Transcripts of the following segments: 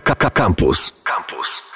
Campus. Campus.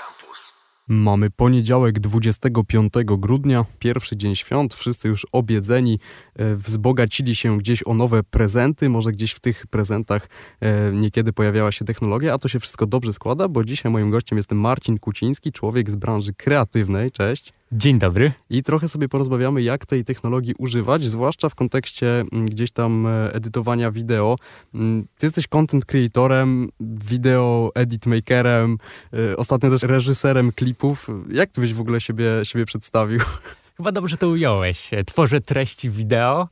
Mamy poniedziałek 25 grudnia, pierwszy dzień świąt, wszyscy już obiedzeni, e, wzbogacili się gdzieś o nowe prezenty, może gdzieś w tych prezentach e, niekiedy pojawiała się technologia, a to się wszystko dobrze składa, bo dzisiaj moim gościem jest Marcin Kuciński, człowiek z branży kreatywnej. Cześć. Dzień dobry. I trochę sobie porozmawiamy, jak tej technologii używać, zwłaszcza w kontekście mm, gdzieś tam e, edytowania wideo. Mm, ty jesteś content creatorem, video edit makerem, e, ostatnio też reżyserem klipów. Jak ty byś w ogóle siebie, siebie przedstawił? Chyba dobrze to ująłeś. Tworzę treści wideo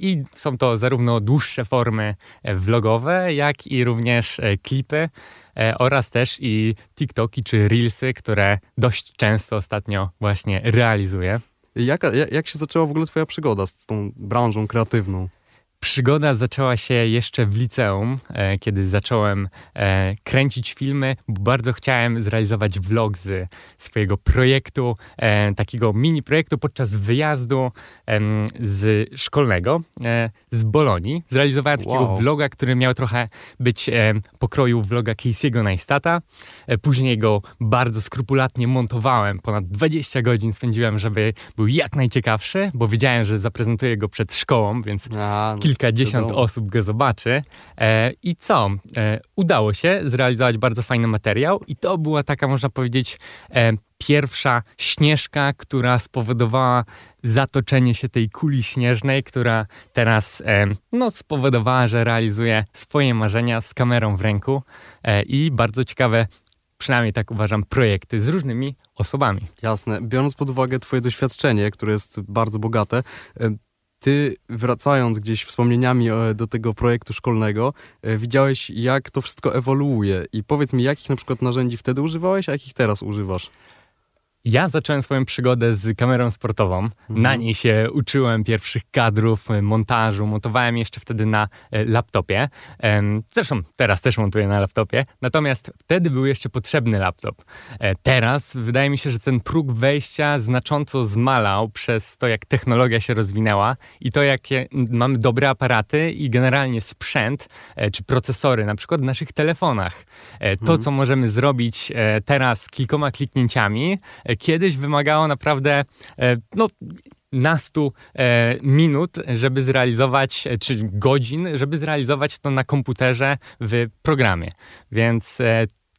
i są to zarówno dłuższe formy e, vlogowe, jak i również klipy. E, oraz też i TikToki czy Reelsy, które dość często ostatnio właśnie realizuję. Jak, jak się zaczęła w ogóle Twoja przygoda z tą branżą kreatywną? Przygoda zaczęła się jeszcze w liceum, e, kiedy zacząłem e, kręcić filmy, bo bardzo chciałem zrealizować vlog z swojego projektu, e, takiego mini projektu podczas wyjazdu z szkolnego z Bolonii. Zrealizowałem wow. takiego vloga, który miał trochę być pokroju vloga Casey'ego Neistata. Później go bardzo skrupulatnie montowałem. Ponad 20 godzin spędziłem, żeby był jak najciekawszy, bo wiedziałem, że zaprezentuję go przed szkołą, więc A, no kilkadziesiąt osób go zobaczy. E, I co? E, udało się zrealizować bardzo fajny materiał i to była taka, można powiedzieć, e, pierwsza śnieżka, która spowodowała zatoczenie się tej kuli śnieżnej, która teraz e, no, spowodowała, że realizuje swoje marzenia z kamerą w ręku e, i bardzo ciekawe przynajmniej tak uważam, projekty z różnymi osobami. Jasne. Biorąc pod uwagę Twoje doświadczenie, które jest bardzo bogate, e, ty wracając gdzieś wspomnieniami e, do tego projektu szkolnego, e, widziałeś jak to wszystko ewoluuje i powiedz mi, jakich na przykład narzędzi wtedy używałeś, a jakich teraz używasz? Ja zacząłem swoją przygodę z kamerą sportową. Mhm. Na niej się uczyłem pierwszych kadrów, y, montażu. Montowałem jeszcze wtedy na y, laptopie. Zresztą teraz też montuję na laptopie. Natomiast wtedy był jeszcze potrzebny laptop. E, teraz wydaje mi się, że ten próg wejścia znacząco zmalał przez to, jak technologia się rozwinęła i to, jakie mamy dobre aparaty i generalnie sprzęt e, czy procesory, na przykład w naszych telefonach. E, to, mhm. co możemy zrobić teraz kilkoma kliknięciami, kiedyś wymagało naprawdę e, no, nastu e, minut, żeby zrealizować, e, czy godzin, żeby zrealizować to na komputerze w programie. Więc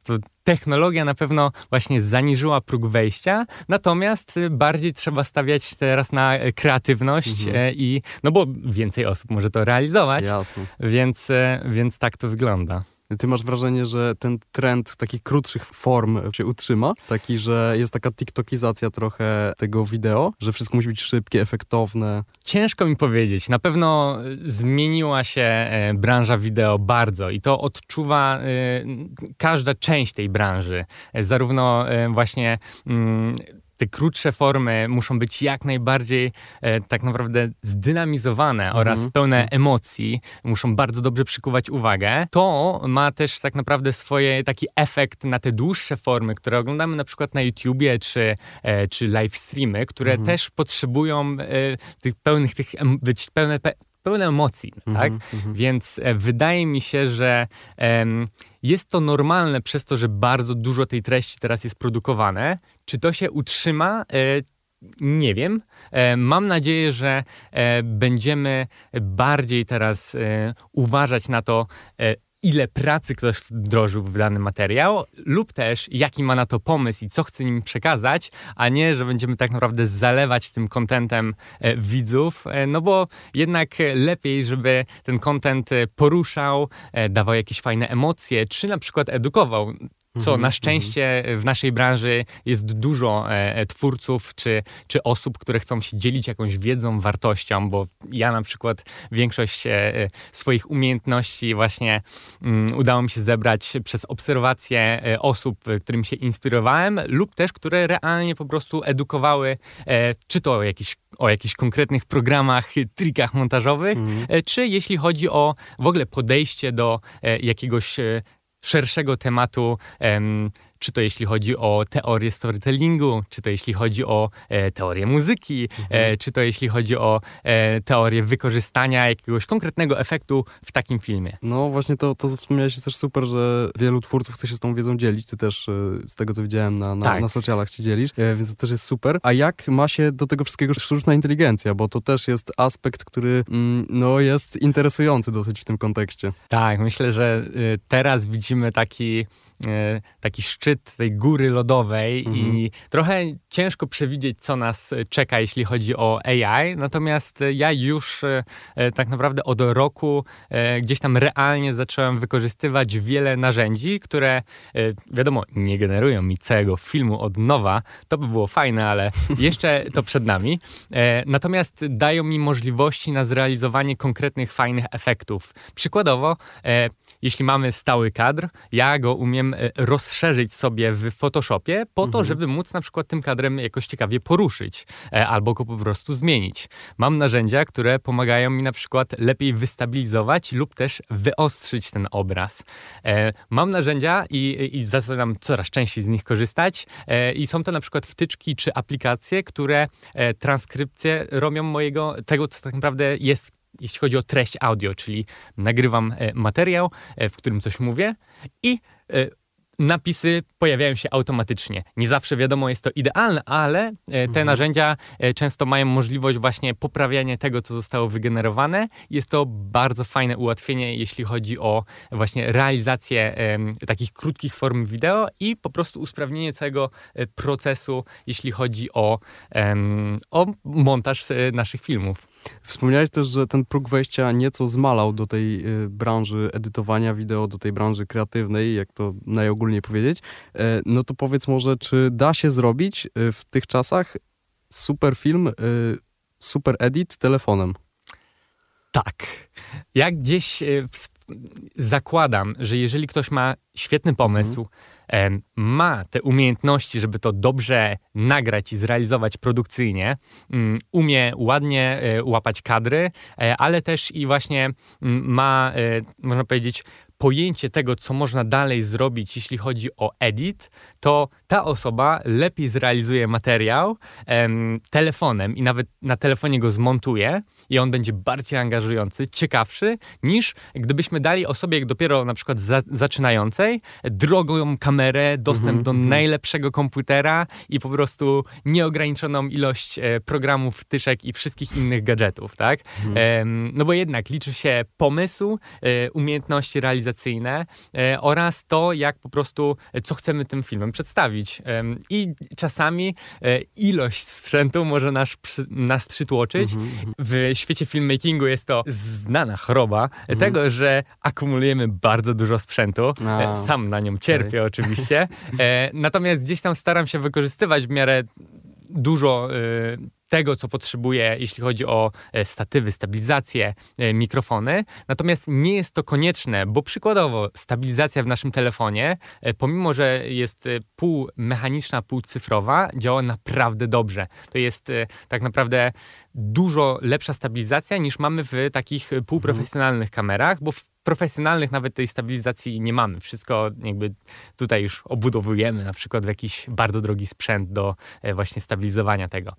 to technologia na pewno właśnie zaniżyła próg wejścia, natomiast bardziej trzeba stawiać teraz na kreatywność mhm. i no bo więcej osób może to realizować, Jasne. Więc, więc tak to wygląda. Ty masz wrażenie, że ten trend takich krótszych form się utrzyma? Taki, że jest taka tiktokizacja trochę tego wideo, że wszystko musi być szybkie, efektowne? Ciężko mi powiedzieć. Na pewno zmieniła się e, branża wideo bardzo i to odczuwa e, każda część tej branży. E, zarówno właśnie mm, te krótsze formy muszą być jak najbardziej e, tak naprawdę zdynamizowane -hmm. oraz pełne mhm. emocji, muszą bardzo dobrze przykuwać uwagę. To ma też tak naprawdę swoje taki efekt na te dłuższe formy, które oglądamy na przykład na YouTubie czy, e, czy live streamy, które -hmm. też potrzebują e, tych pełnych tych być pełne pełne emocji, tak? Mm -hmm. Więc e, wydaje mi się, że jest to normalne przez to, że bardzo dużo tej treści teraz jest produkowane. Czy to się utrzyma? E, nie wiem. E, mam nadzieję, że będziemy bardziej teraz uważać na to, ile pracy ktoś wdrożył w dany materiał, lub też jaki ma na to pomysł i co chce nim przekazać, a nie, że będziemy tak naprawdę zalewać tym kontentem e, widzów, e, no bo jednak lepiej, żeby ten kontent e, poruszał, dawał jakieś fajne emocje, czy na przykład edukował co mhm, na szczęście w naszej branży jest dużo e, e, twórców czy, czy osób, które chcą się dzielić jakąś wiedzą, wartością, bo ja na przykład większość e, swoich umiejętności właśnie mm, udało mi się zebrać przez obserwacje osób, którym się inspirowałem, lub też, które realnie po prostu edukowały, czy to o jakichś o jakichś konkretnych programach, trikach montażowych, mm. czy jeśli chodzi o w ogóle podejście do jakiegoś szerszego tematu czy to jeśli chodzi o teorię storytellingu, czy to jeśli chodzi o e, teorię muzyki, e, mhm. czy to jeśli chodzi o e, teorię wykorzystania jakiegoś konkretnego efektu w takim filmie. No właśnie to, to wspomniałeś jest też super, że wielu twórców chce się z tą wiedzą dzielić. Ty też z tego co widziałem na, na, tak. na socialach się dzielisz, więc to też jest super. A jak ma się do tego wszystkiego sztuczna inteligencja? Bo to też jest aspekt, który mm, no, jest interesujący dosyć w tym kontekście. Tak, myślę, że y, teraz widzimy taki E, taki szczyt tej góry lodowej mhm. i trochę ciężko przewidzieć, co nas czeka, jeśli chodzi o AI. Natomiast ja już e, e, tak naprawdę od roku gdzieś tam realnie zacząłem wykorzystywać wiele narzędzi, które wiadomo, nie generują mi całego filmu od nowa. To by było fajne, ale jeszcze to przed nami. Natomiast dają mi możliwości na zrealizowanie konkretnych, fajnych efektów. Przykładowo, jeśli mamy stały kadr, ja go umiem E, rozszerzyć sobie w Photoshopie po to, mhm. żeby móc na przykład tym kadrem jakoś ciekawie poruszyć e, albo go po prostu zmienić. Mam narzędzia, które pomagają mi na przykład lepiej wystabilizować lub też wyostrzyć ten obraz. E, mam narzędzia i, i zaczynam coraz częściej z nich korzystać i są to na przykład wtyczki czy aplikacje, które transkrypcję robią mojego, tego co tak naprawdę jest jeśli chodzi o treść audio, czyli nagrywam materiał, w którym coś mówię i napisy pojawiają się automatycznie. Nie zawsze wiadomo jest to idealne, ale e, te mhm. narzędzia e, często mają możliwość właśnie poprawiania tego, co zostało wygenerowane. Jest to bardzo fajne ułatwienie, jeśli chodzi o właśnie realizację takich krótkich form wideo i po prostu usprawnienie całego e, procesu, jeśli chodzi o, o montaż naszych filmów. Wspomniałeś też, że ten próg wejścia nieco zmalał do tej y, branży edytowania wideo, do tej branży kreatywnej, jak to najogólniej powiedzieć. E, no to powiedz może, czy da się zrobić y, w tych czasach super film, y, super edit telefonem? Tak. Jak gdzieś zakładam, że jeżeli ktoś ma świetny pomysł, mm ma te umiejętności, żeby to dobrze nagrać i zrealizować produkcyjnie, mm, umie ładnie e, łapać kadry, e, ale też i właśnie mm, ma, e, można powiedzieć, pojęcie tego, co można dalej zrobić, jeśli chodzi o edit, to ta osoba lepiej zrealizuje materiał em, telefonem i nawet na telefonie go zmontuje i on będzie bardziej angażujący, ciekawszy, niż gdybyśmy dali osobie dopiero na przykład za, zaczynającej drogą kamerę, dostęp mm -hmm, do mm -hmm. najlepszego komputera i po prostu nieograniczoną ilość e, programów, wtyczek i wszystkich innych gadżetów, tak? Mm -hmm. no bo jednak liczy się pomysł, e, umiejętności realizacyjne e, oraz to, jak po prostu, co chcemy tym filmem przedstawić. I czasami ilość sprzętu może nas, nas przytłoczyć. Mhm. W świecie filmmakingu jest to znana choroba mhm. tego, że akumulujemy bardzo dużo sprzętu. A, Sam na nią cierpię okay. oczywiście. E, natomiast gdzieś tam staram się wykorzystywać w miarę dużo y, tego, co potrzebuje, jeśli chodzi o e, statywy, stabilizację, e, mikrofony. Natomiast nie jest to konieczne, bo przykładowo stabilizacja w naszym telefonie, e, pomimo że jest pół mechaniczna, pół cyfrowa, działa naprawdę dobrze. To jest tak naprawdę dużo lepsza stabilizacja niż mamy w takich półprofesjonalnych kamerach, bo w profesjonalnych nawet tej stabilizacji nie mamy. Wszystko jakby tutaj już obudowujemy na przykład w jakiś bardzo drogi sprzęt do właśnie stabilizowania tego.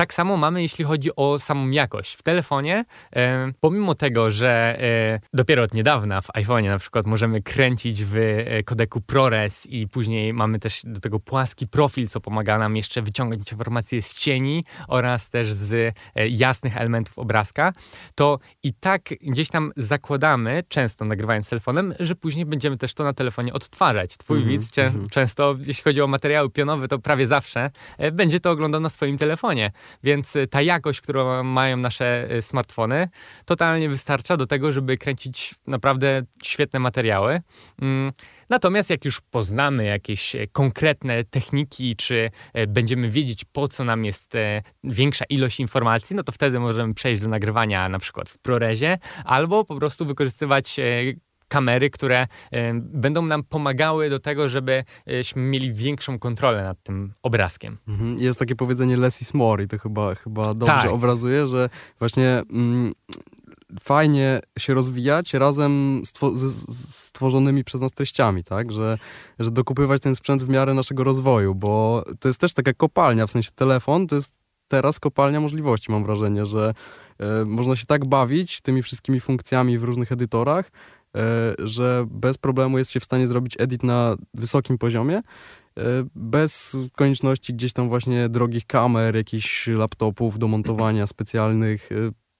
Tak samo mamy, jeśli chodzi o samą jakość. W telefonie, e, pomimo tego, że e, dopiero od niedawna w iPhone'ie na przykład możemy kręcić w e, kodeku ProRes i później mamy też do tego płaski profil, co pomaga nam jeszcze wyciągać informacje z cieni oraz też z jasnych elementów obrazka, to i tak gdzieś tam zakładamy, często nagrywając telefonem, że później będziemy też to na telefonie odtwarzać. Twój mm -hmm, widz mm -hmm. często, jeśli chodzi o materiały pionowe, to prawie zawsze będzie to oglądał na swoim telefonie. Więc y, ta jakość, którą mają nasze y, smartfony, totalnie wystarcza do tego, żeby kręcić naprawdę świetne materiały. Mm, natomiast jak już poznamy jakieś e, konkretne techniki, czy będziemy wiedzieć, po co nam jest większa ilość informacji, no to wtedy możemy przejść do nagrywania na przykład w ProResie, albo po prostu wykorzystywać kamery, które będą nam pomagały do tego, żebyśmy mieli większą kontrolę nad tym obrazkiem. Mhm. Jest takie powiedzenie less is more i to chyba, chyba dobrze tak. obrazuje, że właśnie mm, fajnie się rozwijać razem z, z stworzonymi przez nas treściami, tak? Że, że dokupywać ten sprzęt w miarę naszego rozwoju, bo to jest też taka kopalnia, w sensie telefon to jest teraz kopalnia możliwości, mam wrażenie, że e, można się tak bawić tymi wszystkimi funkcjami w różnych edytorach, że bez problemu jest się w stanie zrobić edit na wysokim poziomie, e, bez konieczności gdzieś tam właśnie drogich kamer, jakichś laptopów do montowania specjalnych. E,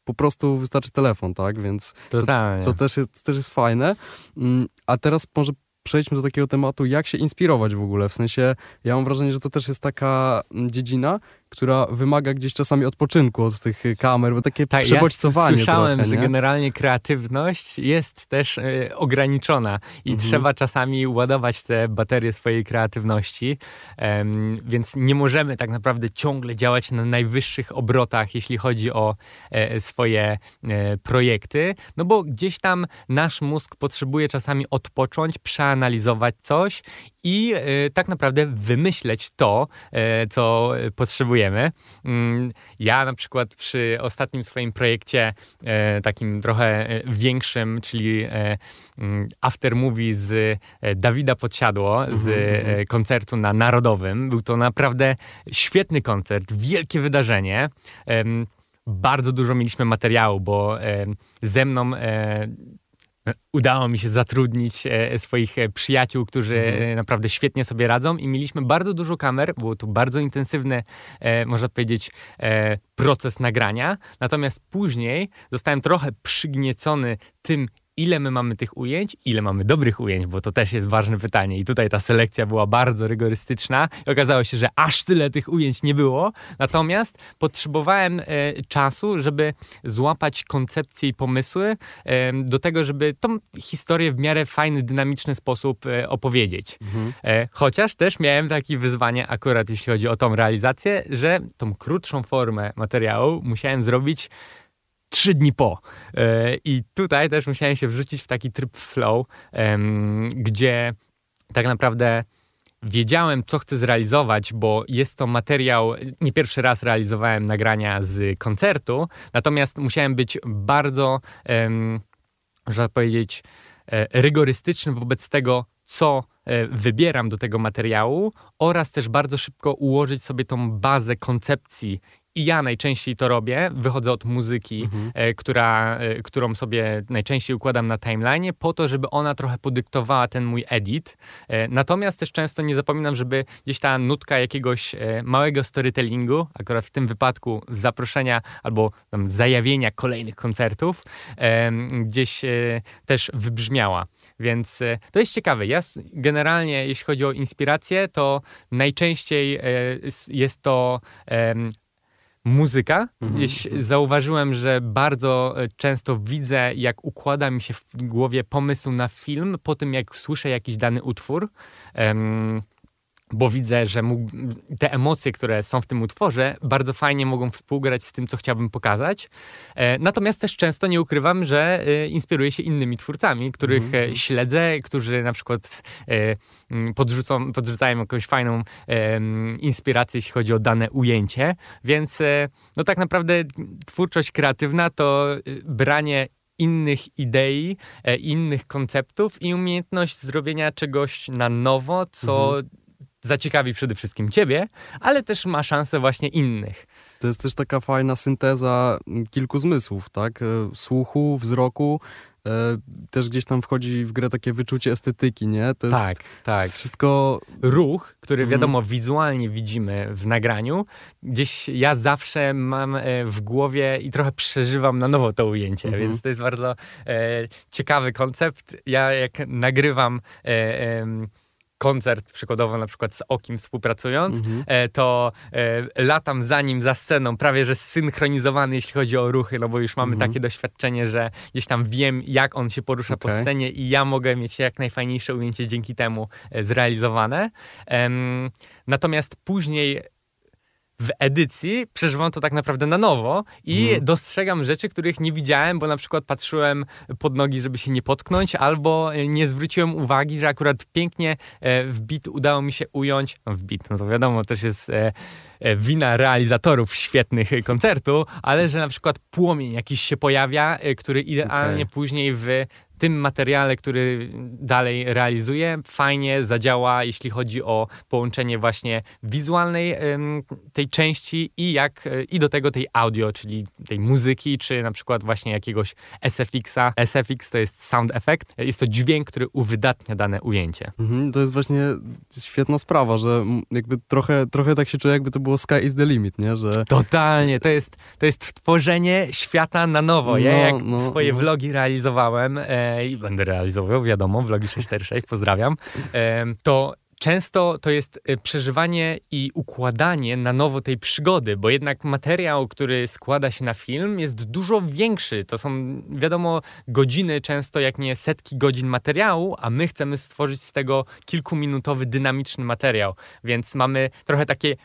po prostu wystarczy telefon, tak? Więc to, to, też jest, to też jest fajne. Mm, a teraz może przejdźmy do takiego tematu, jak się inspirować w ogóle. W sensie, ja mam wrażenie, że to też jest taka mm, dziedzina, która wymaga gdzieś czasami odpoczynku od tych kamer, bo takie tak, przebodźcowanie ja słyszałem, trochę, że generalnie kreatywność jest też y, ograniczona i mhm. trzeba czasami ładować te baterie swojej kreatywności, um, więc nie możemy tak naprawdę ciągle działać na najwyższych obrotach, jeśli chodzi o e, swoje e, projekty, no bo gdzieś tam nasz mózg potrzebuje czasami odpocząć, przeanalizować coś i e, tak naprawdę wymyśleć to, e, co potrzebujemy. Mm, ja na przykład przy ostatnim swoim projekcie, e, takim trochę większym, czyli mm, After Movie z Dawida Podsiadło, z mhm, mhm. koncertu na Narodowym. Był to naprawdę świetny koncert, wielkie wydarzenie bardzo dużo mieliśmy materiału, bo ze mną udało mi się zatrudnić e, swoich e, przyjaciół, którzy mhm. E, naprawdę świetnie sobie radzą i mieliśmy bardzo dużo kamer, było to bardzo intensywny, można powiedzieć, proces nagrania. Natomiast później zostałem trochę przygniecony tym, ile my mamy tych ujęć, ile mamy dobrych ujęć, bo to też jest ważne pytanie. I tutaj ta selekcja była bardzo rygorystyczna i okazało się, że aż tyle tych ujęć nie było. Natomiast potrzebowałem e, czasu, żeby złapać koncepcje i pomysły e, do tego, żeby tą historię w miarę fajny, dynamiczny sposób e, opowiedzieć. Mhm. E, chociaż też miałem takie wyzwanie akurat jeśli chodzi o tą realizację, że tą krótszą formę materiału musiałem zrobić trzy dni po. E, I tutaj też musiałem się wrzucić w taki tryb flow, gdzie tak naprawdę wiedziałem, co chcę zrealizować, bo jest to materiał, nie pierwszy raz realizowałem nagrania z koncertu, natomiast musiałem być bardzo, można powiedzieć, e, rygorystyczny wobec tego, co e, wybieram do tego materiału oraz też bardzo szybko ułożyć sobie tą bazę koncepcji i ja najczęściej to robię, wychodzę od muzyki, mhm. e, która, e, którą sobie najczęściej układam na timeline, po to, żeby ona trochę podyktowała ten mój edit. E, natomiast też często nie zapominam, żeby gdzieś ta nutka jakiegoś e, małego storytellingu, akurat w tym wypadku zaproszenia albo tam, zajawienia kolejnych koncertów, e, gdzieś e, też wybrzmiała. Więc to jest ciekawe. Ja generalnie, jeśli chodzi o inspirację, to najczęściej jest to muzyka. Mhm. Zauważyłem, że bardzo e, często widzę, jak układa mi się w głowie pomysł na film po tym, jak słyszę jakiś dany utwór. Um, bo widzę, że mógł, te emocje, które są w tym utworze, bardzo fajnie mogą współgrać z tym, co chciałbym pokazać. E, natomiast też często nie ukrywam, że e, inspiruję się innymi twórcami, których mm -hmm. śledzę, którzy na przykład e, podrzucą, podrzucają jakąś fajną inspirację, jeśli chodzi o dane ujęcie. Więc no tak naprawdę twórczość kreatywna to branie innych idei, innych konceptów i umiejętność zrobienia czegoś na nowo, co mhm zaciekawi przede wszystkim ciebie, ale też ma szansę właśnie innych. To jest też taka fajna synteza kilku zmysłów, tak? E, słuchu, wzroku, e, też gdzieś tam wchodzi w grę takie wyczucie estetyki, nie? To jest, tak, tak. Jest wszystko... Ruch, który mhm. wiadomo wizualnie widzimy w nagraniu, gdzieś ja zawsze mam e, w głowie i trochę przeżywam na nowo to ujęcie, mhm. więc to jest bardzo e, ciekawy koncept. Ja jak nagrywam e, koncert przykładowo na przykład z Okim współpracując, mhm. E, to e, latam za nim, za sceną, prawie że zsynchronizowany, jeśli chodzi o ruchy, no bo już mamy mhm. takie doświadczenie, że gdzieś tam wiem, jak on się porusza okay. po scenie i ja mogę mieć jak najfajniejsze ujęcie dzięki temu e, zrealizowane. natomiast później w edycji przeżywam to tak naprawdę na nowo i hmm. dostrzegam rzeczy, których nie widziałem, bo na przykład patrzyłem pod nogi, żeby się nie potknąć, albo nie zwróciłem uwagi, że akurat pięknie e, w bit udało mi się ująć, no w bit, no to wiadomo, też jest e, e, wina realizatorów świetnych koncertu, ale że na przykład płomień jakiś się pojawia, który idealnie okay. później w tym materiale, który dalej realizuję, fajnie zadziała, jeśli chodzi o połączenie właśnie wizualnej tej części i jak i do tego tej audio, czyli tej muzyki, czy na przykład właśnie jakiegoś SFX-a. SFX to jest sound effect, jest to dźwięk, który uwydatnia dane ujęcie. Mhm, to jest właśnie świetna sprawa, że jakby trochę, trochę tak się czuję, jakby to było sky is the limit, nie? Że... Totalnie, to jest, to jest tworzenie świata na nowo. Ja no, jak no, swoje no. vlogi realizowałem, e, i będę realizował, wiadomo, vlogi 646, pozdrawiam, to często to jest e, przeżywanie i układanie na nowo tej przygody, bo jednak materiał, który składa się na film, jest dużo większy. To są, wiadomo, godziny, często jak nie setki godzin materiału, a my chcemy stworzyć z tego kilkuminutowy, dynamiczny materiał. Więc mamy trochę takie.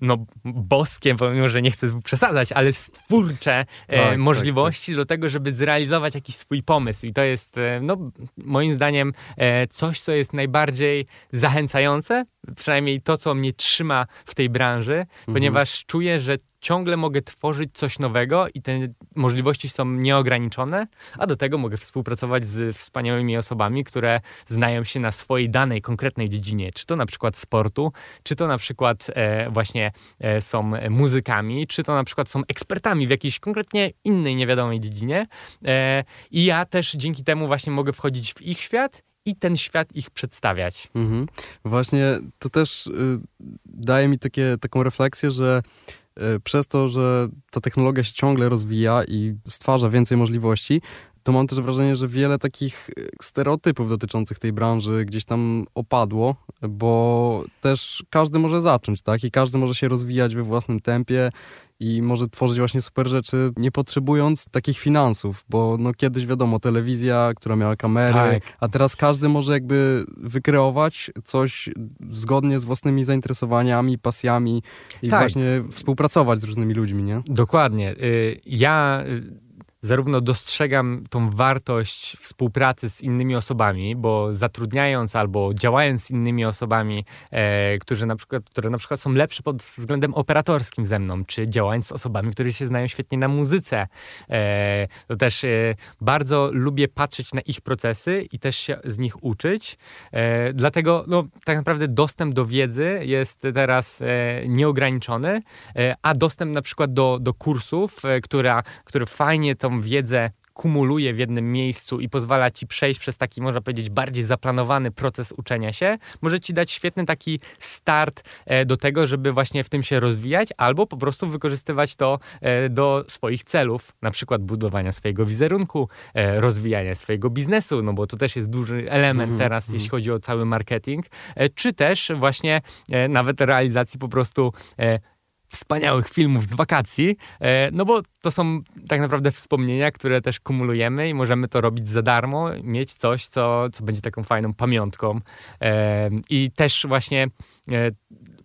No, boskie, pomimo, że nie chcę przesadzać, ale stwórcze e, tak, tak, możliwości tak, do tego, żeby zrealizować jakiś swój pomysł. I to jest, e, no, moim zdaniem, e, coś, co jest najbardziej zachęcające, przynajmniej to, co mnie trzyma w tej branży, mhm. ponieważ czuję, że ciągle mogę tworzyć coś nowego i te możliwości są nieograniczone, a do tego mogę współpracować z wspaniałymi osobami, które znają się na swojej danej, konkretnej dziedzinie, czy to na przykład sportu, czy to na przykład e, właśnie e, są muzykami, czy to na przykład są ekspertami w jakiejś konkretnie innej, niewiadomej dziedzinie. E, I ja też dzięki temu właśnie mogę wchodzić w ich świat i ten świat ich przedstawiać. Mhm. Właśnie to też y, daje mi takie, taką refleksję, że przez to, że ta technologia się ciągle rozwija i stwarza więcej możliwości, to mam też wrażenie, że wiele takich y, stereotypów dotyczących tej branży gdzieś tam opadło, bo też każdy może zacząć, tak? I każdy może się rozwijać we własnym tempie i może tworzyć właśnie super rzeczy, nie potrzebując takich finansów, bo no kiedyś wiadomo, telewizja, która miała kamery, tak. a teraz każdy może jakby wykreować coś zgodnie z własnymi zainteresowaniami, pasjami i tak. właśnie współpracować z różnymi ludźmi, nie? Dokładnie. Y, ja zarówno dostrzegam tą wartość współpracy z innymi osobami, bo zatrudniając albo działając z innymi osobami, e, którzy na przykład, które na przykład są lepsze pod względem operatorskim ze mną, czy działając z osobami, które się znają świetnie na muzyce, e, to też e, bardzo lubię patrzeć na ich procesy i też się z nich uczyć. E, dlatego no, tak naprawdę dostęp do wiedzy jest teraz e, nieograniczony, e, a dostęp na przykład do, do kursów, która, które fajnie to tą wiedzę kumuluje w jednym miejscu i pozwala ci przejść przez taki, można powiedzieć, bardziej zaplanowany proces uczenia się, może ci dać świetny taki start e, do tego, żeby właśnie w tym się rozwijać, albo po prostu wykorzystywać to e, do swoich celów, na przykład budowania swojego wizerunku, e, rozwijania swojego biznesu, no bo to też jest duży element mm -hmm. teraz, jeśli chodzi o cały marketing, czy też właśnie nawet realizacji po prostu wspaniałych filmów z wakacji, e, no bo to są tak naprawdę wspomnienia, które też kumulujemy i możemy to robić za darmo, mieć coś, co, co będzie taką fajną pamiątką. E, I też właśnie e,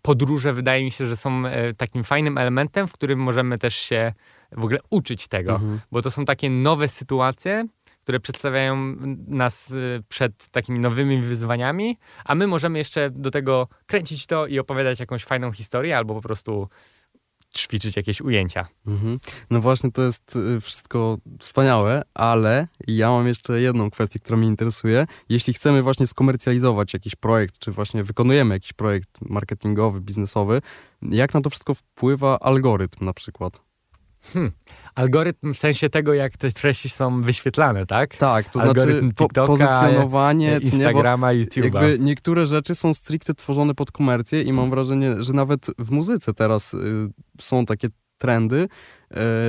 podróże wydaje mi się, że są takim fajnym elementem, w którym możemy też się w ogóle uczyć tego, mhm. bo to są takie nowe sytuacje, które przedstawiają nas przed takimi nowymi wyzwaniami, a my możemy jeszcze do tego kręcić to i opowiadać jakąś fajną historię albo po prostu ćwiczyć jakieś ujęcia. Mhm. No właśnie, to jest y, wszystko wspaniałe, ale ja mam jeszcze jedną kwestię, która mnie interesuje. Jeśli chcemy właśnie skomercjalizować jakiś projekt, czy właśnie wykonujemy jakiś projekt marketingowy, biznesowy, jak na to wszystko wpływa algorytm na przykład? Hmm. Algorytm w sensie tego, jak te treści są wyświetlane, tak? Tak, to znaczy Algorytm znaczy po, pozycjonowanie Instagrama, nie, YouTube'a. Jakby niektóre rzeczy są stricte tworzone pod komercję i mam wrażenie, że nawet w muzyce teraz y, są takie trendy,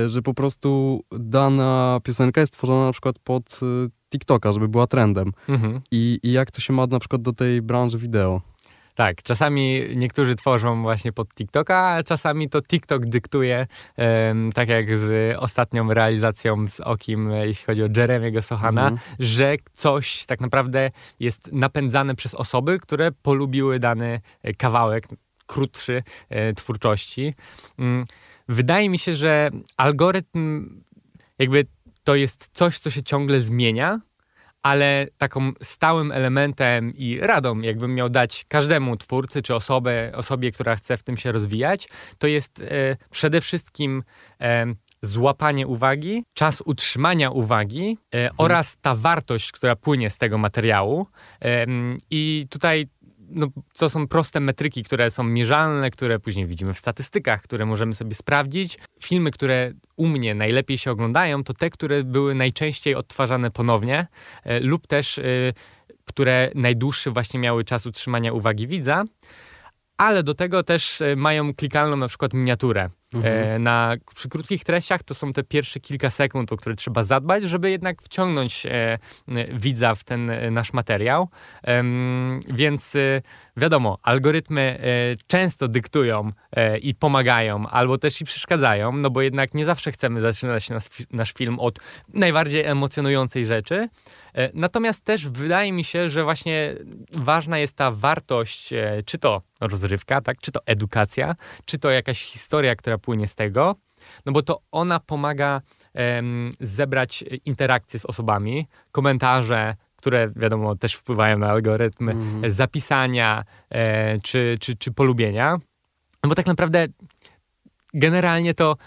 y, że po prostu dana piosenka jest tworzona na przykład pod y, TikToka, żeby była trendem. Mhm. I, I jak to się ma na przykład do tej branży wideo? Tak, czasami niektórzy tworzą właśnie pod TikToka, a czasami to TikTok dyktuje, tak jak z ostatnią realizacją z Okim, jeśli chodzi o Jeremiego Sohana, mhm. że coś tak naprawdę jest napędzane przez osoby, które polubiły dany kawałek, krótszy twórczości. Mm, wydaje mi się, że algorytm jakby to jest coś, co się ciągle zmienia, ale taką stałym elementem i radą, jakbym miał dać każdemu twórcy czy osobę, osobie, która chce w tym się rozwijać, to jest e, przede wszystkim e, złapanie uwagi, czas utrzymania uwagi e, mhm. oraz ta wartość, która płynie z tego materiału. I tutaj no, to są proste metryki, które są mierzalne, które później widzimy w statystykach, które możemy sobie sprawdzić. Filmy, które u mnie najlepiej się oglądają, to te, które były najczęściej odtwarzane ponownie, e, lub też e, które najdłuższy właśnie miały czas utrzymania uwagi widza ale do tego też e, mają klikalną na przykład miniaturę. Mhm. E, na, przy krótkich treściach to są te pierwsze kilka sekund, o które trzeba zadbać, żeby jednak wciągnąć e, widza w ten e, nasz materiał. E, więc wiadomo, algorytmy często dyktują i pomagają, albo też i przeszkadzają, no bo jednak nie zawsze chcemy zaczynać nas, nasz film od najbardziej emocjonującej rzeczy. Natomiast też wydaje mi się, że właśnie ważna jest ta wartość, czy to rozrywka, tak, czy to edukacja, czy to jakaś historia, która płynie z tego, no bo to ona pomaga zebrać interakcje z osobami, komentarze, które wiadomo też wpływają na algorytmy, mm. zapisania e, czy, czy, czy polubienia. No bo tak naprawdę generalnie to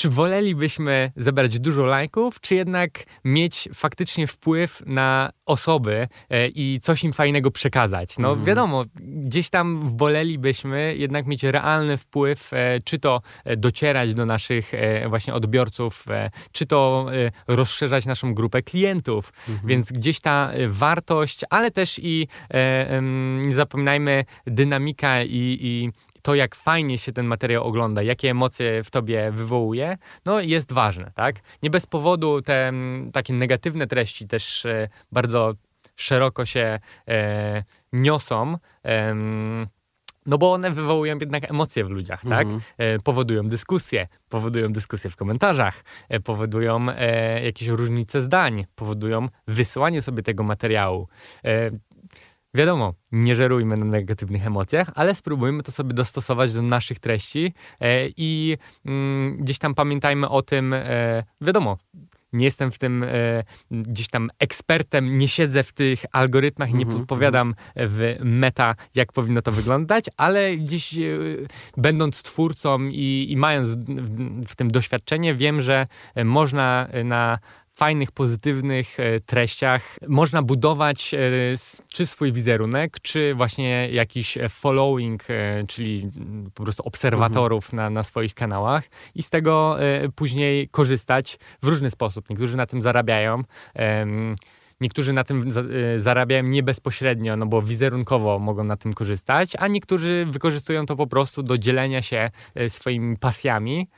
czy wolelibyśmy zebrać dużo lajków, czy jednak mieć faktycznie wpływ na osoby e, i coś im fajnego przekazać? No mm. wiadomo, gdzieś tam wolelibyśmy jednak mieć realny wpływ, e, czy to e, docierać do naszych właśnie odbiorców, czy to rozszerzać naszą grupę klientów. Mm. Więc gdzieś ta wartość, ale też i nie zapominajmy dynamika i, i to, jak fajnie się ten materiał ogląda, jakie emocje w tobie wywołuje, no jest ważne, tak? Nie bez powodu te takie negatywne treści też e, bardzo szeroko się e, niosą. E, no bo one wywołują jednak emocje w ludziach, tak? Mhm. E, powodują dyskusje, powodują dyskusje w komentarzach, e, powodują e, jakieś różnice zdań, powodują wysyłanie sobie tego materiału. Wiadomo, nie żerujmy na negatywnych emocjach, ale spróbujmy to sobie dostosować do naszych treści e, i mm, gdzieś tam pamiętajmy o tym, e, wiadomo, nie jestem w tym e, gdzieś tam ekspertem, nie siedzę w tych algorytmach, nie mhm, podpowiadam mhm. w meta, jak powinno to wyglądać, ale gdzieś e, będąc twórcą i, i mając w, w, tym doświadczenie, wiem, że można na fajnych, pozytywnych e, treściach można budować e, czy swój wizerunek, czy właśnie jakiś following, e, czyli po prostu obserwatorów mhm. na, na swoich kanałach i z tego później korzystać w różny sposób. Niektórzy na tym zarabiają. Niektórzy na tym zarabiają nie bezpośrednio, no bo wizerunkowo mogą na tym korzystać, a niektórzy wykorzystują to po prostu do dzielenia się swoimi pasjami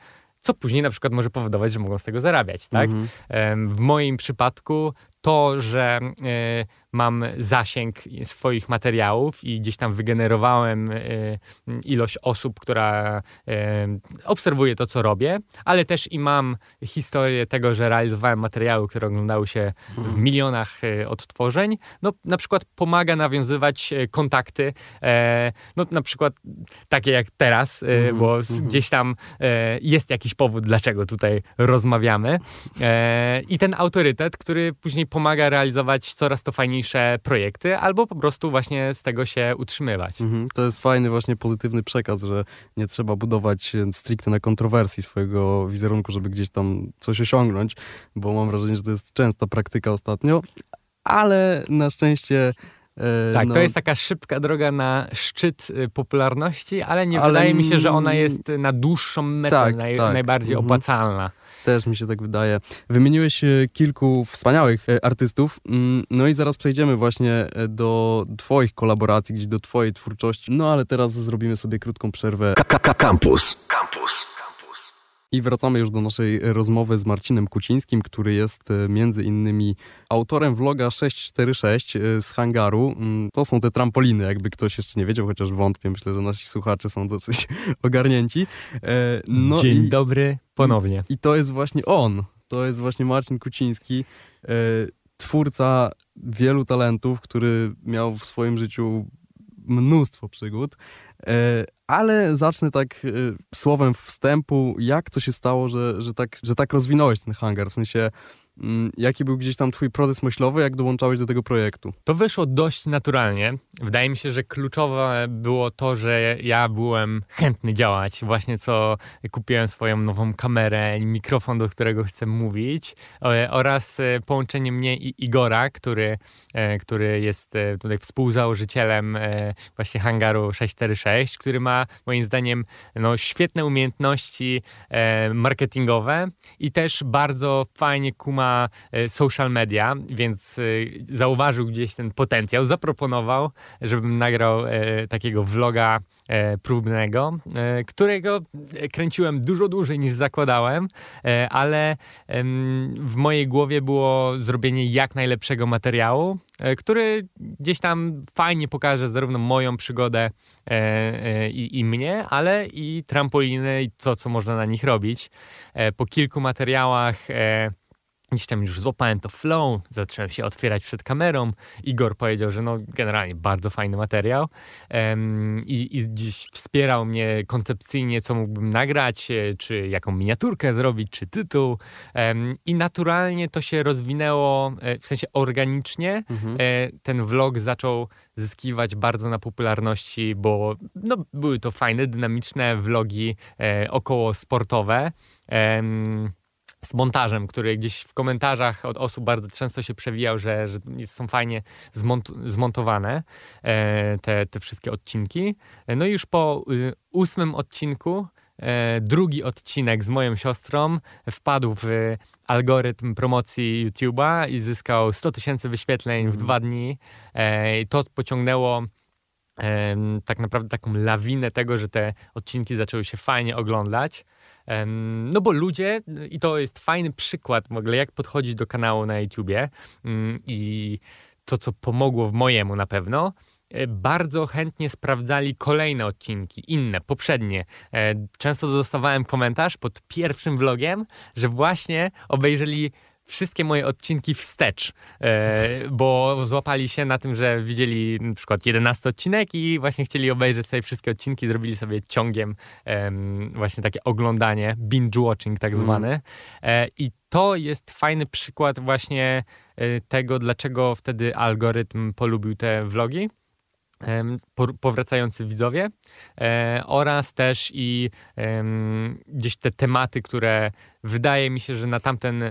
co później na przykład może powodować, że mogą z tego zarabiać, tak? Mhm. W moim przypadku to, że e, mam zasięg swoich materiałów i gdzieś tam wygenerowałem e, ilość osób, która e, obserwuje to, co robię, ale też i mam historię tego, że realizowałem materiały, które oglądały się w mhm. milionach odtworzeń. No, na przykład pomaga nawiązywać kontakty, no na przykład takie jak teraz, mhm. bo mhm. gdzieś tam jest jakiś powód, dlaczego tutaj rozmawiamy. I ten autorytet, który później pomaga realizować coraz to fajniejsze projekty, albo po prostu właśnie z tego się utrzymywać. Mhm, to jest fajny właśnie pozytywny przekaz, że nie trzeba budować stricte na kontrowersji swojego wizerunku, żeby gdzieś tam coś osiągnąć, bo mam wrażenie, że to jest częsta praktyka ostatnio, ale na szczęście E, tak, no. to jest taka szybka droga na szczyt y, popularności, ale nie ale... wydaje mi się, że ona jest na dłuższą metę tak, naj, tak. najbardziej mhm. opłacalna. Też mi się tak wydaje. Wymieniłeś e, kilku wspaniałych e, artystów, mm, no i zaraz przejdziemy właśnie do twoich kolaboracji, gdzieś do twojej twórczości, no ale teraz zrobimy sobie krótką przerwę. Campus. Campus. I wracamy już do naszej rozmowy z Marcinem Kucińskim, który jest e, między innymi autorem vloga 646 e, z hangaru. Mm, to są te trampoliny, jakby ktoś jeszcze nie wiedział, chociaż wątpię. Myślę, że nasi słuchacze są dosyć ogarnięci. E, no Dzień i, dobry ponownie. I, I, to jest właśnie on. To jest właśnie Marcin Kuciński, twórca wielu talentów, który miał w swoim życiu mnóstwo przygód. Ale zacznę tak słowem wstępu, jak to się stało, że, że, tak, że tak rozwinąłeś ten hangar, w sensie jaki był gdzieś tam twój proces myślowy, jak dołączałeś do tego projektu? To wyszło dość naturalnie. Wydaje mi się, że kluczowe było to, że ja byłem chętny działać. Właśnie co kupiłem swoją nową kamerę, mikrofon, do którego chcę mówić oraz e, połączenie mnie i Igora, który, e, który jest e, tutaj współzałożycielem właśnie hangaru 646, który ma moim zdaniem no, świetne umiejętności marketingowe i też bardzo fajnie kuma ma e, social media, więc e, zauważył gdzieś ten potencjał, zaproponował, żebym nagrał e, takiego vloga próbnego, którego kręciłem dużo dłużej niż zakładałem, ale w mojej głowie było zrobienie jak najlepszego materiału, który gdzieś tam fajnie pokaże zarówno moją przygodę i, i mnie, ale i trampoliny i to, co można na nich robić. Po kilku materiałach Gdzieś tam już złapałem to flow, zacząłem się otwierać przed kamerą. Igor powiedział, że no generalnie bardzo fajny materiał um, i, i dziś wspierał mnie koncepcyjnie, co mógłbym nagrać, e, czy jaką miniaturkę zrobić, czy tytuł. Um, I naturalnie to się rozwinęło, e, w sensie organicznie. Mhm. E, ten vlog zaczął zyskiwać bardzo na popularności, bo no, były to fajne, dynamiczne vlogi około sportowe z montażem, który gdzieś w komentarzach od osób bardzo często się przewijał, że, że są fajnie zmont zmontowane e, te, te wszystkie odcinki. No i już po y, ósmym odcinku, e, drugi odcinek z moją siostrą wpadł w algorytm promocji YouTube'a i zyskał 100 tysięcy wyświetleń w dwa dni. E, I to pociągnęło tak naprawdę taką lawinę tego, że te odcinki zaczęły się fajnie oglądać. No bo ludzie, i to jest fajny przykład w ogóle, jak podchodzić do kanału na YouTubie mm, i to, co pomogło w mojemu na pewno, e, bardzo chętnie sprawdzali kolejne odcinki, inne, poprzednie. E, często dostawałem komentarz pod pierwszym vlogiem, że właśnie obejrzeli wszystkie moje odcinki wstecz, e, bo złapali się na tym, że widzieli na przykład 11 odcinek i właśnie chcieli obejrzeć sobie wszystkie odcinki, zrobili sobie ciągiem właśnie takie oglądanie, binge watching tak mhm. zwany. E, I to jest fajny przykład właśnie e, tego, dlaczego wtedy algorytm polubił te vlogi powracający widzowie e, oraz też i gdzieś te tematy, które wydaje mi się, że na tamten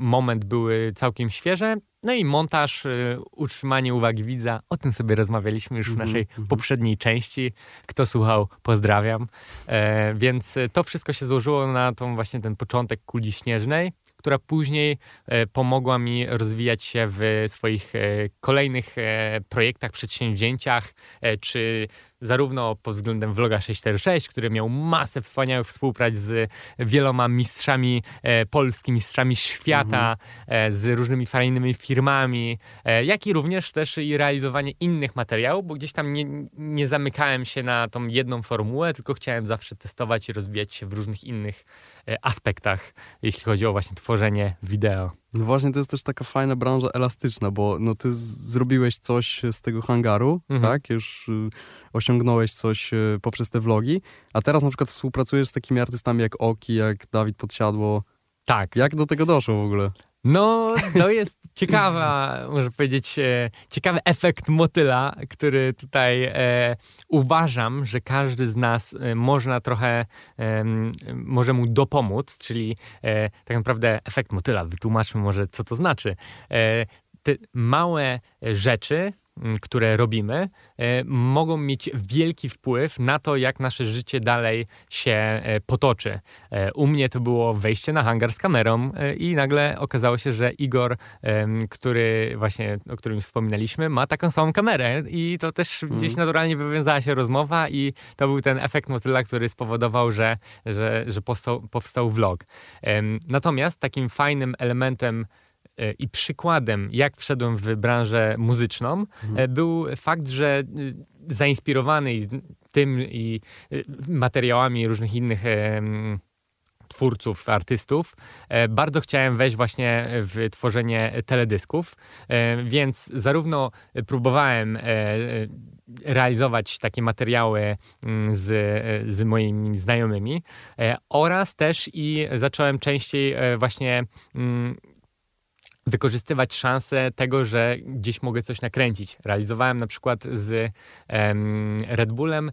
moment były całkiem świeże. No i montaż, e, utrzymanie uwagi widza, o tym sobie rozmawialiśmy już w mhm, naszej -hmm. poprzedniej części. Kto słuchał, pozdrawiam. E, więc to wszystko się złożyło na tą właśnie ten początek kuli śnieżnej która później e, pomogła mi rozwijać się w swoich e, kolejnych e, projektach, przedsięwzięciach, czy zarówno pod względem vloga 646, który miał masę wspaniałych współprac z wieloma mistrzami Polski, mistrzami świata, mhm. z różnymi fajnymi firmami, jak i również też i realizowanie innych materiałów, bo gdzieś tam nie, nie zamykałem się na tą jedną formułę, tylko chciałem zawsze testować i rozwijać się w różnych innych aspektach, jeśli chodzi o właśnie tworzenie wideo. No właśnie, to jest też taka fajna branża elastyczna, bo no ty zrobiłeś coś z tego hangaru, mhm. tak? Już y, osiągnąłeś coś y, poprzez te vlogi, a teraz na przykład współpracujesz z takimi artystami jak Oki, jak Dawid Podsiadło. Tak. Jak do tego doszło w ogóle? No, to jest ciekawa, może powiedzieć, e, ciekawy efekt motyla, który tutaj e, uważam, że każdy z nas e, można trochę, może mu dopomóc, czyli tak naprawdę efekt motyla. Wytłumaczmy może, co to znaczy. Te małe rzeczy, które robimy, e, mogą mieć wielki wpływ na to, jak nasze życie dalej się e, potoczy. E, u mnie to było wejście na hangar z kamerą i nagle okazało się, że Igor, który właśnie, o którym wspominaliśmy, ma taką samą kamerę i to też mm. gdzieś naturalnie wywiązała się rozmowa i to był ten efekt motyla, który spowodował, że, że, że powstał, powstał vlog. Natomiast takim fajnym elementem i przykładem, jak wszedłem w branżę muzyczną, mhm. E, był fakt, że e, zainspirowany tym i materiałami różnych innych twórców, artystów, bardzo chciałem wejść właśnie w tworzenie teledysków, więc zarówno próbowałem realizować takie materiały z, z moimi znajomymi oraz też i zacząłem częściej właśnie wykorzystywać szansę tego, że gdzieś mogę coś nakręcić. Realizowałem na przykład z Red Bullem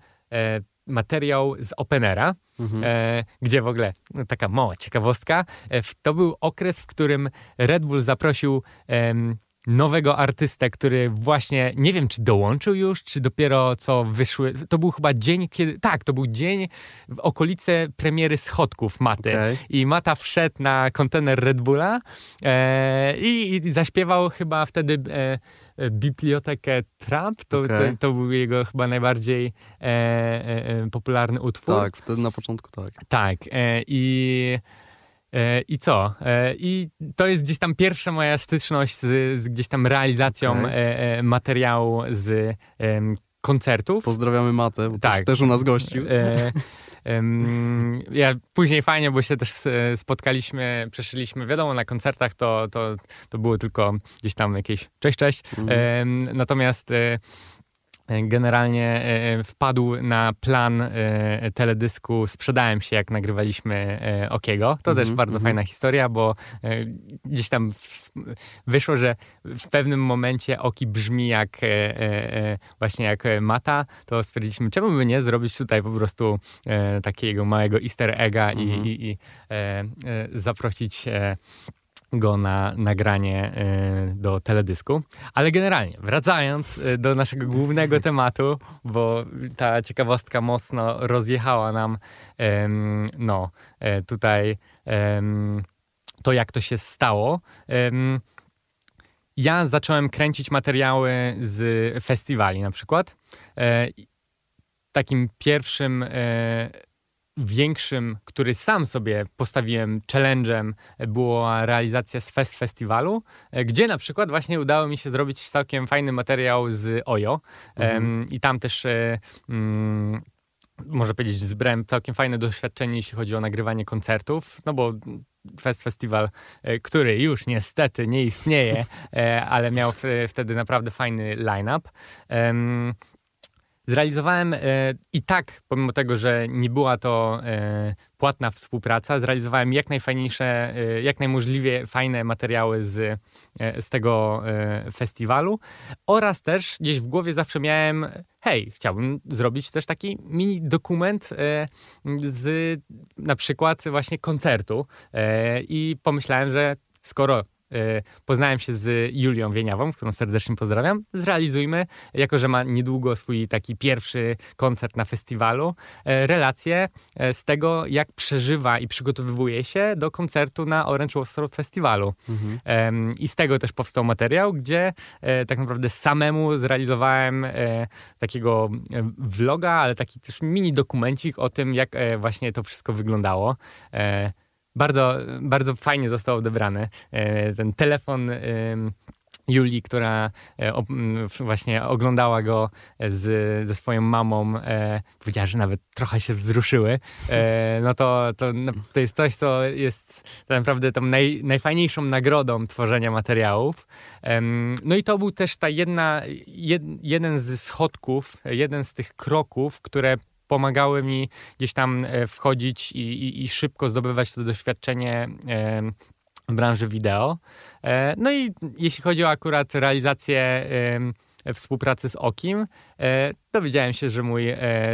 materiał z Openera, mhm. e, gdzie w ogóle no, taka mała ciekawostka. E, to był okres, w którym Red Bull zaprosił e, nowego artystę, który właśnie nie wiem, czy dołączył już, czy dopiero co wyszły. To był chyba dzień, kiedy. Tak, to był dzień w okolice premiery schodków Maty. Okay. I Mata wszedł na kontener Red Bulla e, i, i, zaśpiewał chyba wtedy. E, Bibliotekę Trump, to, okay. to, to, był jego chyba najbardziej e, e, e, popularny utwór. Tak, wtedy na początku tak. Tak. E, I E, I co? E, I to jest gdzieś tam pierwsza moja styczność z, z gdzieś tam realizacją okay. E, materiału z koncertów. Pozdrawiamy Matę, bo tak. też, też u nas gościł. ja później fajnie, bo się też spotkaliśmy, przeszyliśmy, wiadomo, na koncertach to, to, to było tylko gdzieś tam jakieś cześć, cześć. Mm. Natomiast generalnie e, wpadł na plan e, teledysku Sprzedałem się, jak nagrywaliśmy e, Okiego. To mm -hmm, też bardzo mm -hmm. fajna historia, bo gdzieś tam wyszło, że w pewnym momencie Oki brzmi jak właśnie jak Mata, to stwierdziliśmy, czemu by nie zrobić tutaj po prostu takiego małego easter egga mm -hmm. i, mhm. i, i zaprosić go na nagranie y, do teledysku. Ale generalnie, wracając y, do naszego głównego tematu, bo ta ciekawostka mocno rozjechała nam no, e, tutaj to, jak to się stało. Ja zacząłem kręcić materiały z festiwali na przykład. E, takim pierwszym e, większym, który sam sobie postawiłem challenge'em, była realizacja z Fest Festiwalu, e, gdzie na przykład właśnie udało mi się zrobić całkiem fajny materiał z Ojo mhm. i tam też mm, może powiedzieć, zbrałem całkiem fajne doświadczenie, jeśli chodzi o nagrywanie koncertów, no bo Fest Festival, e, który już niestety nie istnieje, e, ale miał wtedy naprawdę fajny line-up. Zrealizowałem e, i tak, pomimo tego, że nie była to e, płatna współpraca, zrealizowałem jak najfajniejsze, e, jak najmożliwie fajne materiały z, z tego festiwalu. Oraz też gdzieś w głowie zawsze miałem, hej, chciałbym zrobić też taki mini dokument z na przykład właśnie koncertu i pomyślałem, że skoro poznałem się z Julią Wieniawą, którą serdecznie pozdrawiam. Zrealizujmy, jako że ma niedługo swój taki pierwszy koncert na festiwalu, e, relację e, z tego, jak przeżywa i przygotowywuje się do koncertu na Orange World Festiwalu. Mhm. I z tego też powstał materiał, gdzie tak naprawdę samemu zrealizowałem takiego vloga, ale taki też mini dokumencik o tym, jak właśnie to wszystko wyglądało bardzo, bardzo fajnie został odebrany. E, ten telefon Julii, która e, właśnie oglądała go z, ze swoją mamą, e, powiedziała, że nawet trochę się wzruszyły, e, no to, to, no, to jest coś, co jest tak naprawdę tą naj, najfajniejszą nagrodą tworzenia materiałów. E, no i to był też ta jedna, jed, jeden z schodków, jeden z tych kroków, które pomagały mi gdzieś tam e, wchodzić i, i, i szybko zdobywać to doświadczenie w branży wideo. E, no i jeśli chodzi o akurat realizację współpracy z Okim, e, dowiedziałem się, że mój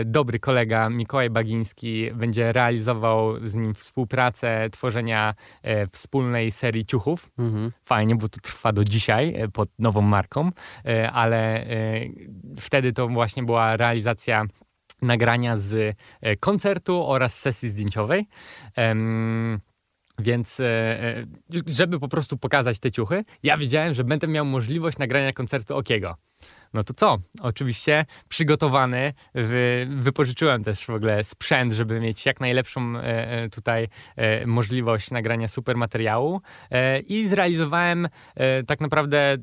dobry kolega Mikołaj Bagiński będzie realizował z nim współpracę tworzenia wspólnej serii ciuchów. Mhm. Fajnie, bo to trwa do dzisiaj pod nową marką, ale wtedy to właśnie była realizacja nagrania z e, koncertu oraz sesji zdjęciowej. Więc, e, e, żeby po prostu pokazać te ciuchy, ja wiedziałem, że będę miał możliwość nagrania koncertu Okiego. No to co? Oczywiście przygotowany, wy, wypożyczyłem też w ogóle sprzęt, żeby mieć jak najlepszą tutaj możliwość nagrania super materiału i zrealizowałem tak naprawdę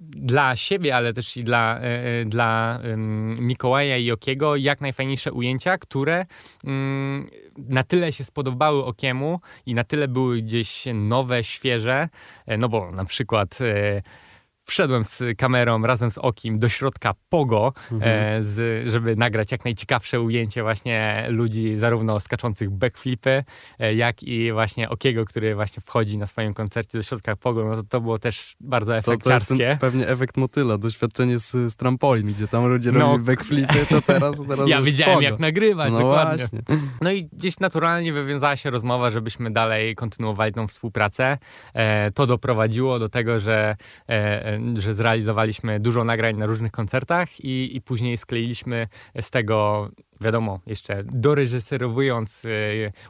dla siebie, ale też i dla, e, e, dla Mikołaja i Okiego jak najfajniejsze ujęcia, które mm, na tyle się spodobały Okiemu i na tyle były gdzieś nowe, świeże, e, no bo na przykład wszedłem z kamerą razem z Okim do środka Pogo, mhm. z, żeby nagrać jak najciekawsze ujęcie właśnie ludzi zarówno skaczących backflipy, jak i właśnie Okiego, który właśnie wchodzi na swoim koncercie do środka Pogo. No to, to było też bardzo efekciarskie. To, to jest pewnie efekt motyla, doświadczenie z, z trampolin, gdzie tam ludzie no, robili backflipy, to teraz, teraz Ja wiedziałem pogo. jak nagrywać, no dokładnie. Właśnie. No i gdzieś naturalnie wywiązała się rozmowa, żebyśmy dalej kontynuowali tą współpracę. E, to doprowadziło do tego, że, e, e, że zrealizowaliśmy dużo nagrań na różnych koncertach i, i później skleiliśmy z tego, wiadomo, jeszcze doreżyserowując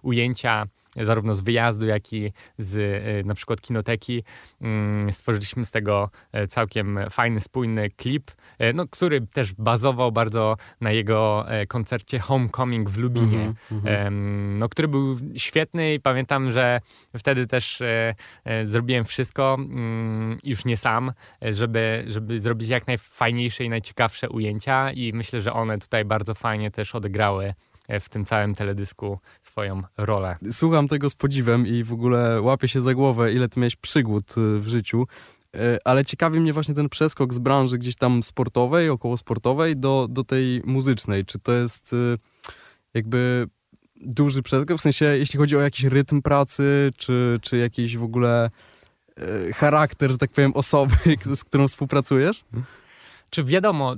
ujęcia zarówno z wyjazdu, jak i z e, na przykład kinoteki. Mm, stworzyliśmy z tego e, całkiem fajny, spójny klip, e, no, który też bazował bardzo na jego koncercie Homecoming w Lubinie, mm -hmm. no, który był świetny i pamiętam, że wtedy też zrobiłem wszystko, mm, już nie sam, żeby, żeby zrobić jak najfajniejsze i najciekawsze ujęcia i myślę, że one tutaj bardzo fajnie też odegrały w tym całym teledysku swoją rolę. Słucham tego z podziwem i w ogóle łapię się za głowę, ile ty miałeś przygód y, w życiu. Y, ale ciekawi mnie właśnie ten przeskok z branży gdzieś tam sportowej, około sportowej do, do tej muzycznej. Czy to jest y, jakby duży przeskok? W sensie, jeśli chodzi o jakiś rytm pracy, czy, czy jakiś w ogóle charakter, że tak powiem, osoby, z którą współpracujesz? Czy wiadomo,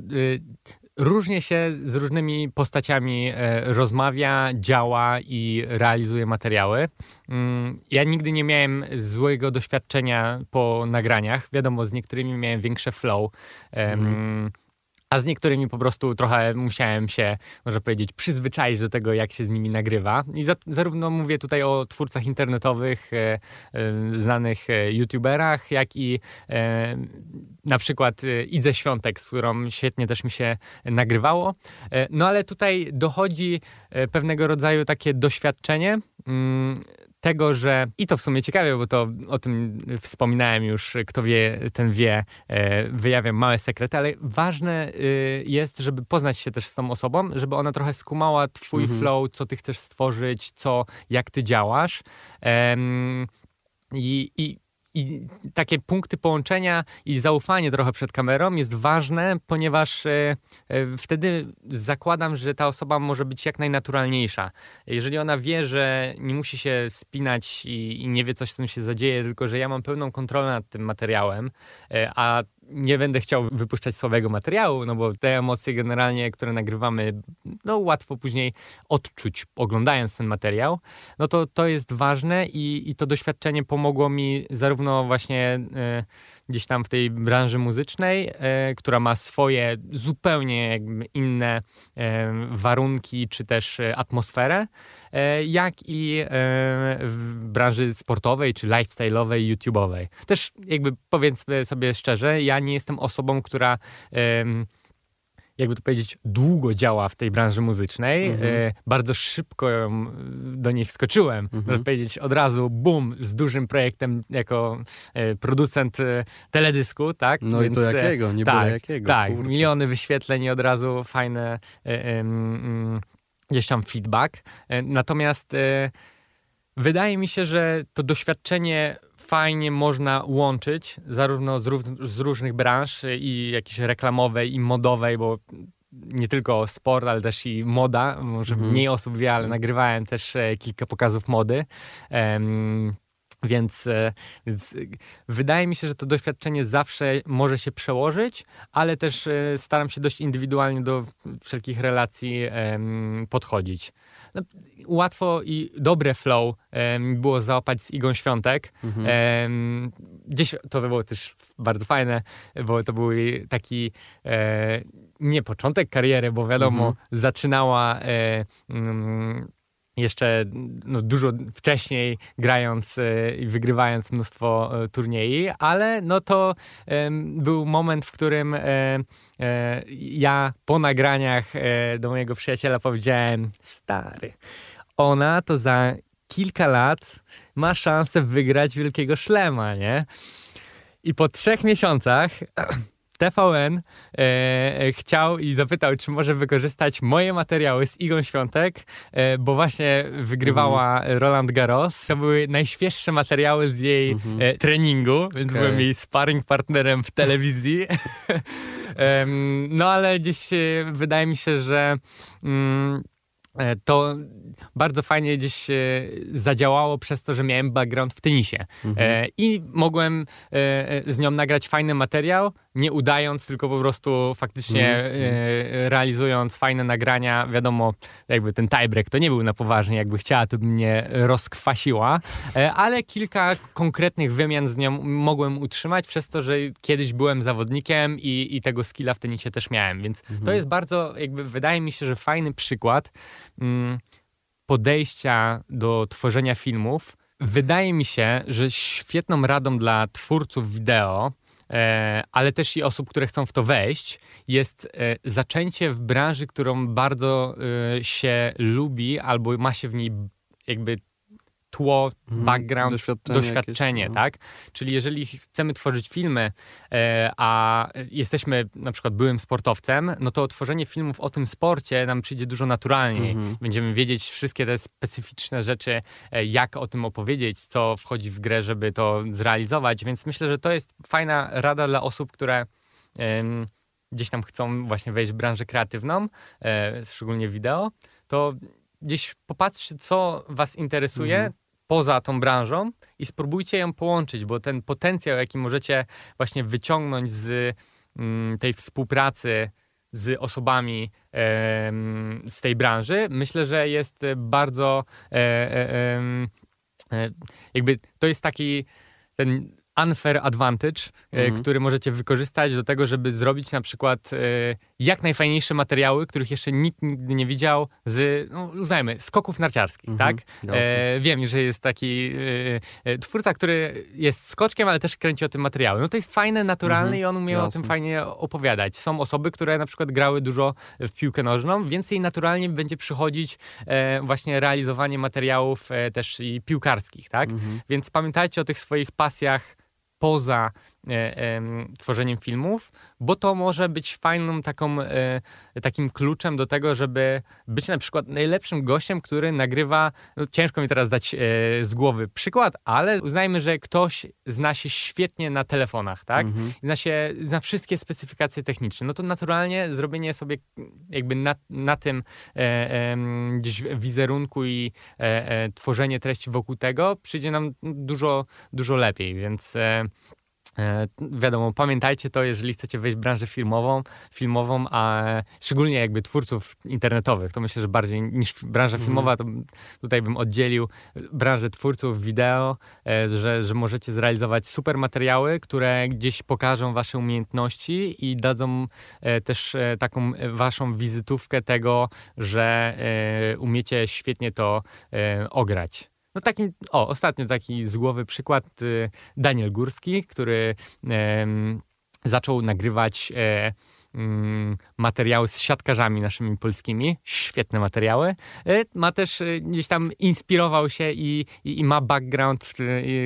różnie się z różnymi postaciami e, rozmawia, działa i realizuje materiały. Mm, ja nigdy nie miałem złego doświadczenia po nagraniach. Wiadomo, z niektórymi miałem większe flow. Mm a z niektórymi po prostu trochę musiałem się, można powiedzieć, przyzwyczaić do tego, jak się z nimi nagrywa. I za, zarówno mówię tutaj o twórcach internetowych, e, e, znanych e, youtuberach, jak i e, na przykład e, Idze Świątek, z którą świetnie też mi się nagrywało. E, no ale tutaj dochodzi pewnego rodzaju takie doświadczenie, mm, tego, że i to w sumie ciekawe, bo to o tym wspominałem już, kto wie, ten wie, e, wyjawiam małe sekrety, ale ważne y, jest, żeby poznać się też z tą osobą, żeby ona trochę skumała twój mhm. flow, co ty chcesz stworzyć, co, jak ty działasz. I, i i takie punkty połączenia i zaufanie trochę przed kamerą jest ważne, ponieważ e, e, wtedy zakładam, że ta osoba może być jak najnaturalniejsza. Jeżeli ona wie, że nie musi się spinać i, nie wie, co z tym się zadzieje, tylko że ja mam pełną kontrolę nad tym materiałem, e, a nie będę chciał wypuszczać słabego materiału, no bo te emocje generalnie, które nagrywamy, no łatwo później odczuć oglądając ten materiał, no to to jest ważne i, i to doświadczenie pomogło mi zarówno właśnie y, gdzieś tam w tej branży muzycznej, y, która ma swoje zupełnie inne y, warunki czy też atmosferę, jak i w branży sportowej czy lifestyle'owej, YouTube'owej. Też jakby powiedzmy sobie szczerze, ja nie jestem osobą, która jakby to powiedzieć, długo działa w tej branży muzycznej. Mhm. E, bardzo szybko do niej wskoczyłem. Mhm. Można powiedzieć od razu, bum, z dużym projektem jako e, producent e, teledysku, tak? No Więc, i to jakiego, nie tak, jakiego. Tak, kurczę. miliony wyświetleń i od razu fajne gdzieś tam feedback. Natomiast wydaje mi się, że to doświadczenie fajnie można łączyć zarówno z, z różnych branż i jakiejś reklamowej i modowej, bo nie tylko sport, ale też i moda. Może mm. mniej osób wie, ale nagrywałem też e, kilka pokazów mody. Um, więc, e, więc, wydaje mi się, że to doświadczenie zawsze może się przełożyć, ale też e, staram się dość indywidualnie do wszelkich relacji podchodzić no, łatwo i dobre flow um, było załapać z Igą Świątek. Mhm. Um, gdzieś to było też bardzo fajne, bo to był taki e, nie początek kariery, bo wiadomo, mhm. zaczynała e, mm, jeszcze no, dużo wcześniej grając e, i wygrywając mnóstwo e, turniej, ale no to był moment, w którym e, ja po nagraniach do mojego przyjaciela powiedziałem: Stary, ona to za kilka lat ma szansę wygrać wielkiego szlema, nie? I po trzech miesiącach TVN e, chciał i zapytał, czy może wykorzystać moje materiały z Igą Świątek, e, bo właśnie wygrywała mhm. Roland Garros. To były najświeższe materiały z jej mhm. e, treningu, więc okay. byłem jej sparring partnerem w telewizji. no ale gdzieś e, wydaje mi się, że mm, E, to bardzo fajnie gdzieś zadziałało przez to, że miałem background w tenisie. Mhm. E, I mogłem e, z nią nagrać fajny materiał, nie udając, tylko po prostu faktycznie mm. realizując fajne nagrania. Wiadomo, jakby ten tiebreak to nie był na poważnie, jakby chciała, to by mnie rozkwasiła, e, ale kilka konkretnych wymian z nią mogłem utrzymać przez to, że kiedyś byłem zawodnikiem i, i tego skilla w tenisie też miałem, więc mm. to jest bardzo, jakby wydaje mi się, że fajny przykład mm, podejścia do tworzenia filmów. Wydaje mi się, że świetną radą dla twórców wideo ale też i osób, które chcą w to wejść, jest e, zaczęcie w branży, którą bardzo e, się lubi albo ma się w niej jakby tło, mhm. background, doświadczenie, doświadczenie jakieś, no. tak? Czyli jeżeli chcemy tworzyć filmy, e, a jesteśmy na przykład byłym sportowcem, no to tworzenie filmów o tym sporcie nam przyjdzie dużo naturalniej. Mhm. Będziemy wiedzieć wszystkie te specyficzne rzeczy, e, jak o tym opowiedzieć, co wchodzi w grę, żeby to zrealizować, więc myślę, że to jest fajna rada dla osób, które gdzieś tam chcą właśnie wejść w branżę kreatywną, e, szczególnie wideo, to gdzieś popatrzcie, co was interesuje, mhm poza tą branżą i spróbujcie ją połączyć, bo ten potencjał, jaki możecie właśnie wyciągnąć z mm, tej współpracy z osobami z tej branży, myślę, że jest bardzo e, e, e jakby to jest taki ten unfair advantage, mhm. który możecie wykorzystać do tego, żeby zrobić na przykład jak najfajniejsze materiały, których jeszcze nikt nigdy nie widział z, no, uznajmy, skoków narciarskich, mhm. tak? E, wiem, że jest taki e, twórca, który jest skoczkiem, ale też kręci o tym materiały. No to jest fajne, naturalne mhm. i on umie Jasne. o tym fajnie opowiadać. Są osoby, które na przykład grały dużo w piłkę nożną, więc jej naturalnie będzie przychodzić e, właśnie realizowanie materiałów e, też i piłkarskich, tak? Mhm. Więc pamiętajcie o tych swoich pasjach poza e, e, tworzeniem filmów, bo to może być fajną taką, e, takim kluczem do tego, żeby być na przykład najlepszym gościem, który nagrywa, no ciężko mi teraz dać e, z głowy przykład, ale uznajmy, że ktoś zna się świetnie na telefonach, tak? Mhm. Zna się, zna wszystkie specyfikacje techniczne, no to naturalnie zrobienie sobie jakby na, na tym e, gdzieś wizerunku i e, tworzenie treści wokół tego przyjdzie nam dużo, dużo lepiej, więc E, wiadomo, pamiętajcie to, jeżeli chcecie wejść w branżę filmową, filmową, a szczególnie jakby twórców internetowych, to myślę, że bardziej niż branża mhm. filmowa, to tutaj bym oddzielił branżę twórców wideo, e, że, że możecie zrealizować super materiały, które gdzieś pokażą wasze umiejętności i dadzą e, też taką waszą wizytówkę tego, że umiecie świetnie to ograć. No takim, o, ostatnio taki z głowy przykład y, Daniel Górski, który zaczął nagrywać e, mm, materiały z siatkarzami naszymi polskimi. Świetne materiały. E, ma też e, gdzieś tam inspirował się i, i, i ma background w,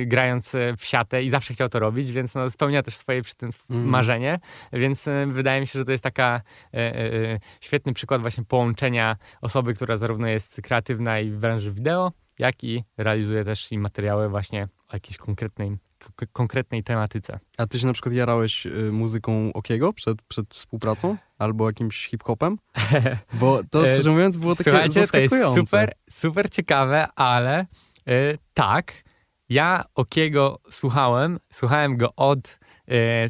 grając w siatę i zawsze chciał to robić, więc no, spełnia też swoje przy tym mm. marzenie. Więc wydaje mi się, że to jest taka świetny przykład właśnie połączenia osoby, która zarówno jest kreatywna i w branży wideo, jak i realizuje też i materiały właśnie o jakiejś konkretnej, konkretnej tematyce. A ty się na przykład jarałeś y, muzyką Okiego przed, przed współpracą? Albo jakimś hip-hopem? Bo to e, szczerze mówiąc było takie Słuchajcie, zaskakujące. to jest super, super ciekawe, ale y, tak, ja Okiego słuchałem, słuchałem go od y,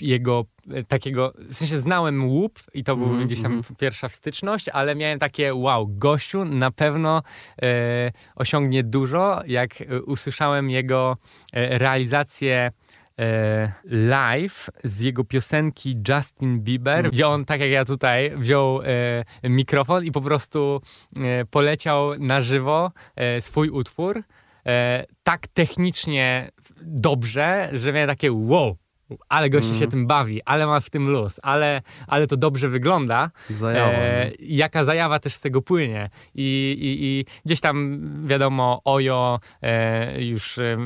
jego takiego, w sensie znałem łup i to był mm, gdzieś tam mm. pierwsza styczność, ale miałem takie wow, gościu na pewno e, osiągnie dużo, jak e, usłyszałem jego e, realizację e, live z jego piosenki Justin Bieber, mm. gdzie on, tak jak ja tutaj, wziął e, mikrofon i po prostu poleciał na żywo swój utwór tak technicznie dobrze, że miałem takie wow, ale gości mm. się tym bawi, ale ma w tym luz, ale, ale to dobrze wygląda. Zajawa. E, jaka zajawa też z tego płynie. I, i, i gdzieś tam, wiadomo, Ojo e, już e,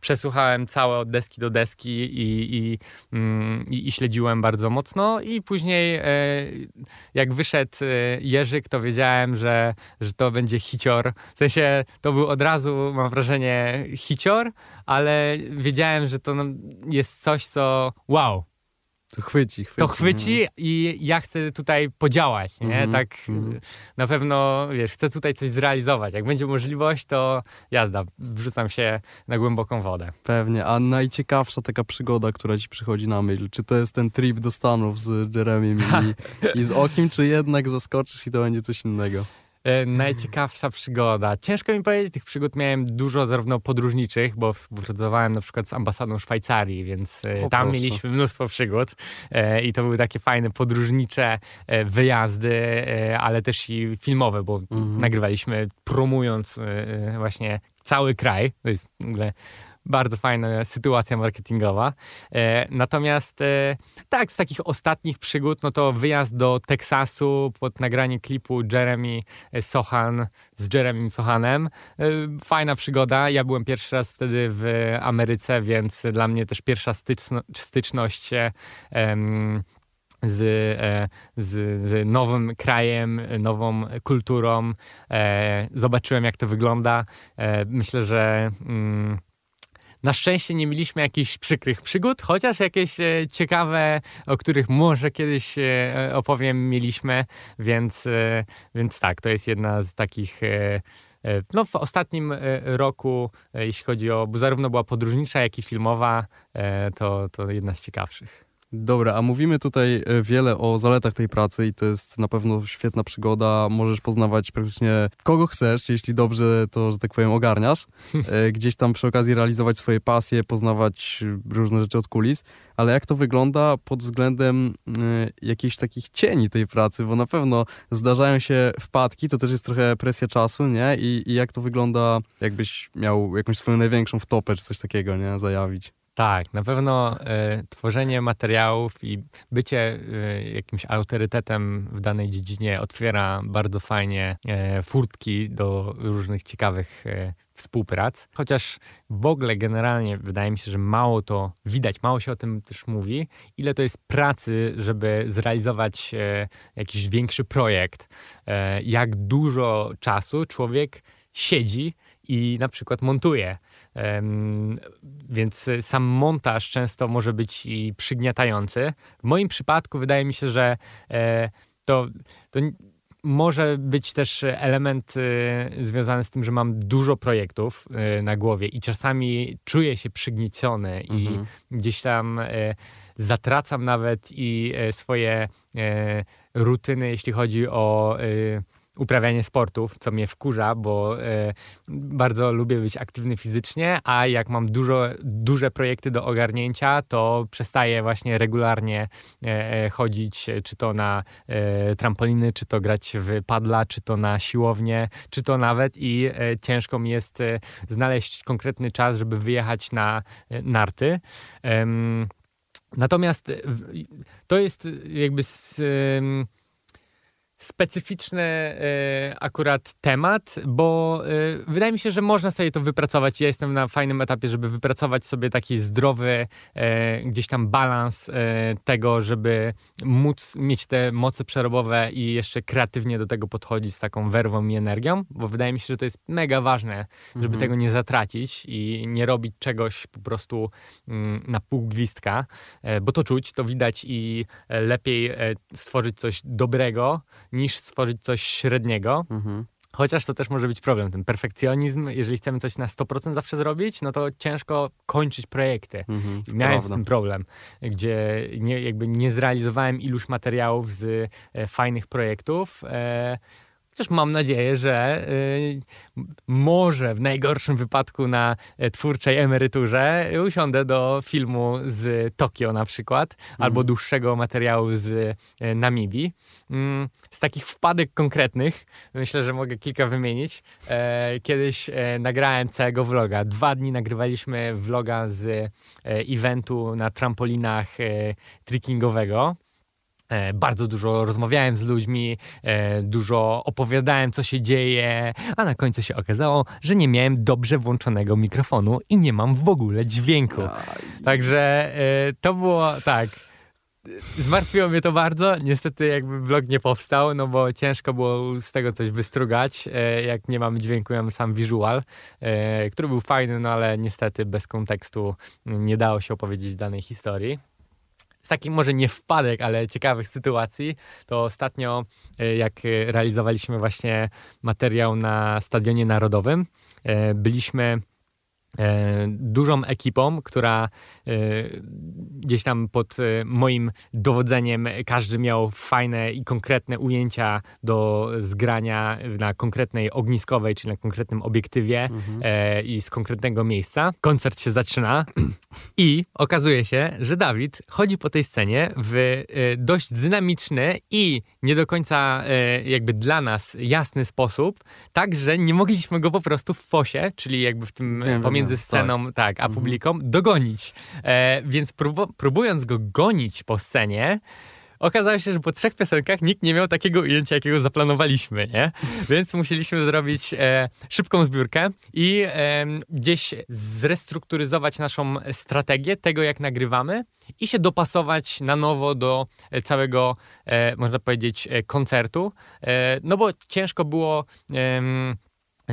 przesłuchałem całe od deski do deski i, i, mm, i, śledziłem bardzo mocno. I później, e, jak wyszedł e, Jerzyk, to wiedziałem, że, że to będzie hicior. W sensie to był od razu, mam wrażenie, hicior, ale wiedziałem, że to jest coś, co wow. To chwyci, chwyci. To chwyci no. i ja chcę tutaj podziałać, nie? Mm -hmm, tak mm na pewno, wiesz, chcę tutaj coś zrealizować. Jak będzie możliwość, to jazda, wrzucam się na głęboką wodę. Pewnie, a najciekawsza taka przygoda, która ci przychodzi na myśl, czy to jest ten trip do Stanów z Jeremim i, i z Okim, czy jednak zaskoczysz i to będzie coś innego? E, najciekawsza przygoda. Ciężko mi powiedzieć, tych przygód miałem dużo zarówno podróżniczych, bo współpracowałem na przykład z ambasadą Szwajcarii, więc e, o, tam proszę. mieliśmy mnóstwo przygód e, i to były takie fajne podróżnicze wyjazdy, ale też i filmowe, bo mhm. nagrywaliśmy promując właśnie cały kraj. To jest w ogóle bardzo fajna sytuacja marketingowa. E, natomiast e, tak, z takich ostatnich przygód, no to wyjazd do Teksasu pod nagranie klipu Jeremy Sohan z Jeremy Sohanem. E, fajna przygoda. Ja byłem pierwszy raz wtedy w Ameryce, więc dla mnie też pierwsza styczno, styczność z, z, z, nowym krajem, nową kulturą. Zobaczyłem, jak to wygląda. Myślę, że mm, na szczęście nie mieliśmy jakichś przykrych przygód, chociaż jakieś e, ciekawe, o których może kiedyś e, opowiem, mieliśmy, więc, e, więc tak, to jest jedna z takich. No, w ostatnim roku, jeśli chodzi o, bo zarówno była podróżnicza, jak i filmowa, to, to jedna z ciekawszych. Dobra, a mówimy tutaj e, wiele o zaletach tej pracy i to jest na pewno świetna przygoda. Możesz poznawać praktycznie kogo chcesz, jeśli dobrze to, że tak powiem, ogarniasz. E, gdzieś tam przy okazji realizować swoje pasje, poznawać różne rzeczy od kulis. Ale jak to wygląda pod względem y, jakichś takich cieni tej pracy, bo na pewno zdarzają się wpadki, to też jest trochę presja czasu, nie? I, i jak to wygląda, jakbyś miał jakąś swoją największą wtopę czy coś takiego, nie? Zajawić. Tak, na pewno y, tworzenie materiałów i bycie y, jakimś autorytetem w danej dziedzinie otwiera bardzo fajnie y, furtki do różnych ciekawych współprac. Chociaż w ogóle generalnie wydaje mi się, że mało to widać, mało się o tym też mówi, ile to jest pracy, żeby zrealizować jakiś większy projekt, jak dużo czasu człowiek siedzi i na przykład montuje. Więc sam montaż często może być i przygniatający. W moim przypadku wydaje mi się, że e, to, to może być też element e, związany z tym, że mam dużo projektów e, na głowie i czasami czuję się przygnieciony mhm. i gdzieś tam zatracam nawet i swoje rutyny, jeśli chodzi o uprawianie sportów, co mnie wkurza, bo e, bardzo lubię być aktywny fizycznie, a jak mam dużo, duże projekty do ogarnięcia, to przestaję właśnie regularnie e chodzić, czy to na e, trampoliny, czy to grać w padla, czy to na siłownię, czy to nawet i ciężko mi jest znaleźć konkretny czas, żeby wyjechać na narty. Natomiast to jest jakby z, specyficzny e, akurat temat, bo e, wydaje mi się, że można sobie to wypracować. Ja jestem na fajnym etapie, żeby wypracować sobie taki zdrowy e, gdzieś tam balans tego, żeby móc mieć te moce przerobowe i jeszcze kreatywnie do tego podchodzić z taką werwą i energią, bo wydaje mi się, że to jest mega ważne, żeby mhm. tego nie zatracić i nie robić czegoś po prostu mm, na pół gwizdka, bo to czuć, to widać i lepiej stworzyć coś dobrego, niż stworzyć coś średniego. Mhm. Chociaż to też może być problem, ten perfekcjonizm, jeżeli chcemy coś na 100% zawsze zrobić, no to ciężko kończyć projekty. Mhm, Miałem z tym problem, gdzie nie, jakby nie zrealizowałem iluś materiałów z e, fajnych projektów, e, Chociaż mam nadzieję, że y, może w najgorszym wypadku na e, twórczej emeryturze usiądę do filmu z Tokio na przykład, mhm. albo dłuższego materiału z e, Namibii. Mm, z takich wpadek konkretnych, myślę, że mogę kilka wymienić. E, kiedyś nagrałem całego vloga. Dwa dni nagrywaliśmy vloga z eventu na trampolinach trickingowego. E, bardzo dużo rozmawiałem z ludźmi, e, dużo opowiadałem, co się dzieje, a na końcu się okazało, że nie miałem dobrze włączonego mikrofonu i nie mam w ogóle dźwięku. Także e, to było tak. Zmartwiło mnie to bardzo. Niestety jakby vlog nie powstał, no bo ciężko było z tego coś wystrugać. Jak nie mamy dźwięku, mam sam visual, który był fajny, no ale niestety bez kontekstu nie dało się opowiedzieć danej historii z takich może nie wpadek, ale ciekawych sytuacji, to ostatnio e, jak realizowaliśmy właśnie materiał na Stadionie Narodowym, e, byliśmy E, dużą ekipą, która e, gdzieś tam pod e, moim dowodzeniem każdy miał fajne i konkretne ujęcia do zgrania na konkretnej ogniskowej, czyli na konkretnym obiektywie mhm. i z konkretnego miejsca. Koncert się zaczyna i okazuje się, że Dawid chodzi po tej scenie w dość dynamiczny i nie do końca jakby dla nas jasny sposób, tak, że nie mogliśmy go po prostu w fosie, czyli jakby w tym pomiędzy między sceną, tak, tak a mhm. publiką, dogonić. E, więc próbując go gonić po scenie, okazało się, że po trzech piosenkach nikt nie miał takiego ujęcia, jakiego zaplanowaliśmy, nie? Więc musieliśmy zrobić e, szybką zbiórkę i e, gdzieś zrestrukturyzować naszą strategię tego, jak nagrywamy i się dopasować na nowo do całego, e, można powiedzieć, e, koncertu. E, no bo ciężko było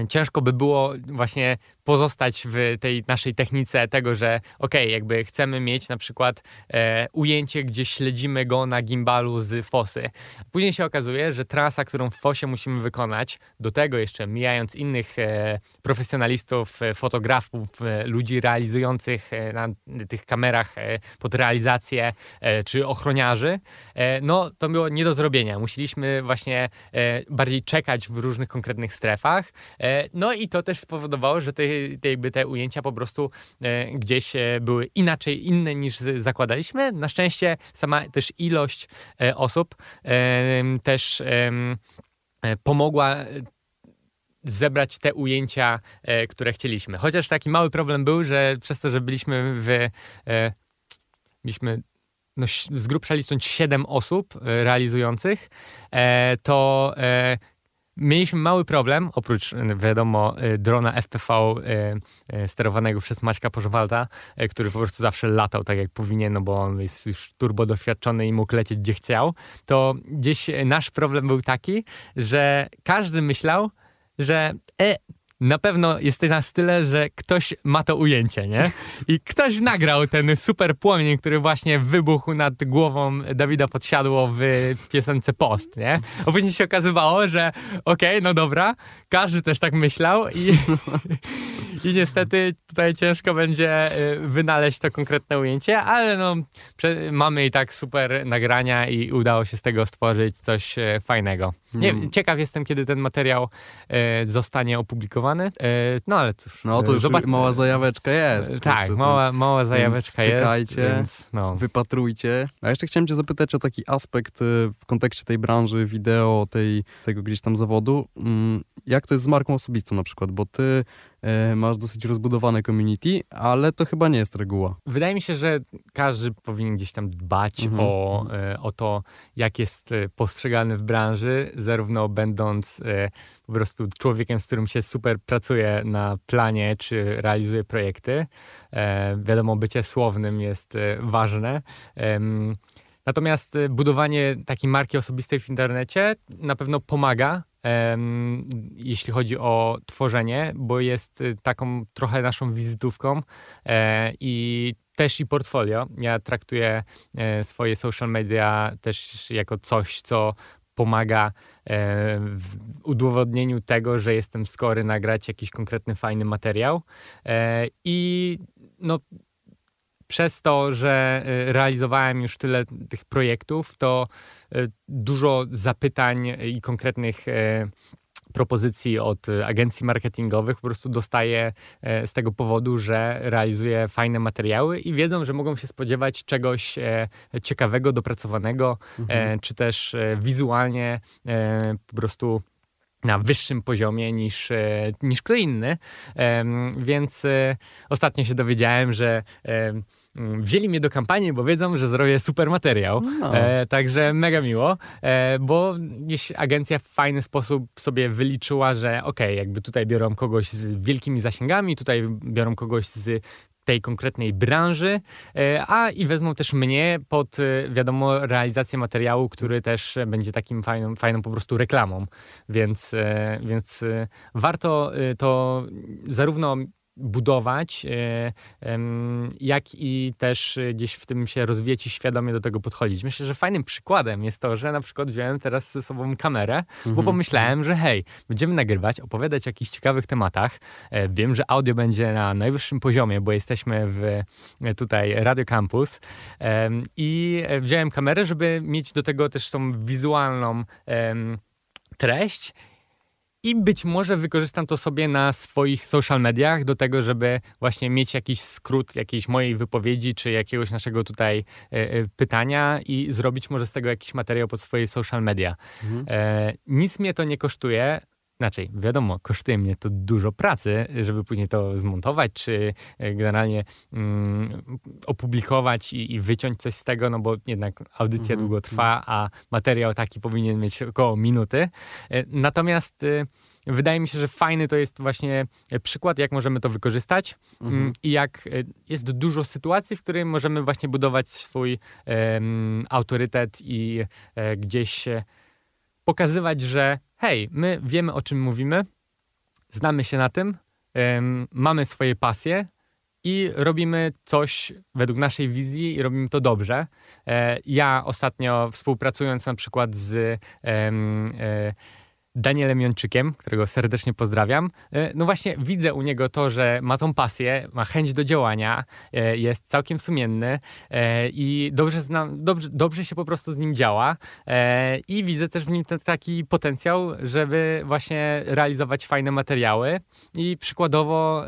ciężko by było właśnie pozostać w tej naszej technice tego, że ok, jakby chcemy mieć na przykład e, ujęcie, gdzie śledzimy go na gimbalu z fosy. Później się okazuje, że trasa, którą w fosie musimy wykonać, do tego jeszcze mijając innych e, profesjonalistów, e, fotografów, e, ludzi realizujących e, na tych kamerach e, pod realizację, czy ochroniarzy, no to było nie do zrobienia. Musieliśmy właśnie bardziej czekać w różnych konkretnych strefach. no i to też spowodowało, że te, jakby te ujęcia po prostu e, gdzieś e, były inaczej, inne niż zakładaliśmy. Na szczęście sama też ilość e, osób też pomogła zebrać te ujęcia, które chcieliśmy. Chociaż taki mały problem był, że przez to, że byliśmy w. Byliśmy no, z grubsza licząc 7 osób realizujących, to Mieliśmy mały problem, oprócz wiadomo y, drona FPV y, y, sterowanego przez Maćka Pożowalta, który po prostu zawsze latał tak jak powinien, no bo on jest już turbo doświadczony i mógł lecieć gdzie chciał, to gdzieś nasz problem był taki, że każdy myślał, że e, na pewno jest na style, że ktoś ma to ujęcie, nie? I ktoś nagrał ten super płomień, który właśnie wybuchł nad głową Dawida Podsiadło w piosence Post, nie? A później się okazywało, że okej, okay, no dobra, każdy też tak myślał i, i niestety tutaj ciężko będzie y, wynaleźć to konkretne ujęcie, ale no mamy i tak super nagrania i udało się z tego stworzyć coś e, fajnego. Nie, hmm. Ciekaw jestem, kiedy ten materiał e, zostanie opublikowany. E, no ale cóż. No to już zobacz... mała zajaweczka jest. E, tak, mała, mała zajaweczka więc czekajcie, jest. Więc, no. wypatrujcie. A jeszcze chciałem cię zapytać o taki aspekt e, w kontekście tej branży wideo, tej, tego gdzieś tam zawodu. Mm, jak to jest z marką osobistą na przykład? Bo ty E, masz dosyć rozbudowane community, ale to chyba nie jest reguła. Wydaje mi się, że każdy powinien gdzieś tam dbać mhm. o, e, o to, jak jest e, postrzegany w branży, zarówno będąc po prostu człowiekiem, z którym się super pracuje na planie, czy realizuje projekty. Wiadomo, bycie słownym jest ważne. Natomiast budowanie takiej marki osobistej w internecie na pewno pomaga jeśli chodzi o tworzenie, bo jest y, taką trochę naszą wizytówką e, i też i portfolio. Ja traktuję e, swoje social media też jako coś, co pomaga e, w udowodnieniu tego, że jestem skory nagrać jakiś konkretny, fajny materiał. I no, przez to, że realizowałem już tyle tych projektów, to dużo zapytań i konkretnych propozycji od agencji marketingowych po prostu dostaję z tego powodu, że realizuję fajne materiały i wiedzą, że mogą się spodziewać czegoś ciekawego, dopracowanego, mhm. czy też wizualnie po prostu na wyższym poziomie niż, niż kto inny. Więc ostatnio się dowiedziałem, że wzięli mnie do kampanii, bo wiedzą, że zrobię super materiał. No. E, także mega miło, e, bo agencja w fajny sposób sobie wyliczyła, że ok, jakby tutaj biorą kogoś z wielkimi zasięgami, tutaj biorą kogoś z tej konkretnej branży, e, a i wezmą też mnie pod, e, wiadomo, realizację materiału, który też będzie takim fajną, fajną po prostu reklamą. Więc, e, więc warto to zarówno budować, e, jak i też gdzieś w tym się rozwijać i świadomie do tego podchodzić. Myślę, że fajnym przykładem jest to, że na przykład wziąłem teraz ze sobą kamerę, mhm. bo pomyślałem, że hej, będziemy nagrywać, opowiadać o jakichś ciekawych tematach. E, wiem, że audio będzie na najwyższym poziomie, bo jesteśmy w e, tutaj Radio Campus i wziąłem kamerę, żeby mieć do tego też tą wizualną treść i być może wykorzystam to sobie na swoich social mediach do tego, żeby właśnie mieć jakiś skrót jakiejś mojej wypowiedzi, czy jakiegoś naszego tutaj e, e, pytania i zrobić może z tego jakiś materiał pod swoje social media. Mhm. E, nic mnie to nie kosztuje. Inaczej, wiadomo, kosztuje mnie to dużo pracy, żeby później to zmontować, czy e, generalnie mm, opublikować i, i, wyciąć coś z tego, no bo jednak audycja mhm. długo trwa, mhm. a materiał taki powinien mieć około minuty. E, natomiast e, wydaje mi się, że fajny to jest właśnie przykład, jak możemy to wykorzystać mm, mhm. i jak jest dużo sytuacji, w których możemy właśnie budować swój um, autorytet i gdzieś pokazywać, że hej, my wiemy o czym mówimy, znamy się na tym, mamy swoje pasje i robimy coś według naszej wizji i robimy to dobrze. E, ja ostatnio współpracując na przykład z e, Danielem Jączykiem, którego serdecznie pozdrawiam. E, no właśnie widzę u niego to, że ma tą pasję, ma chęć do działania, e, jest całkiem sumienny e, i dobrze, znam, dobrze, dobrze się po prostu z nim działa i widzę też w nim ten taki potencjał, żeby właśnie realizować fajne materiały i przykładowo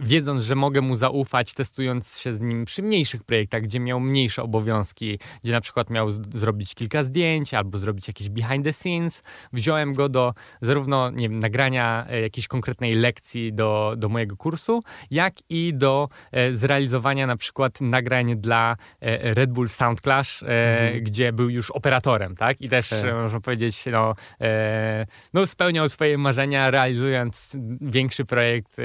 wiedząc, że mogę mu zaufać, testując się z nim przy mniejszych projektach, gdzie miał mniejsze obowiązki, gdzie na przykład miał zrobić kilka zdjęć albo zrobić jakieś behind the scenes, wziąłem go do zarówno nie wiem, nagrania e, jakiejś konkretnej lekcji do, do mojego kursu, jak i do e, zrealizowania na przykład nagrań dla e, Red Bull Sound Clash, mhm. gdzie był już operatorem, tak? I też okay. można powiedzieć, no, no spełniał swoje marzenia, realizując większy projekt,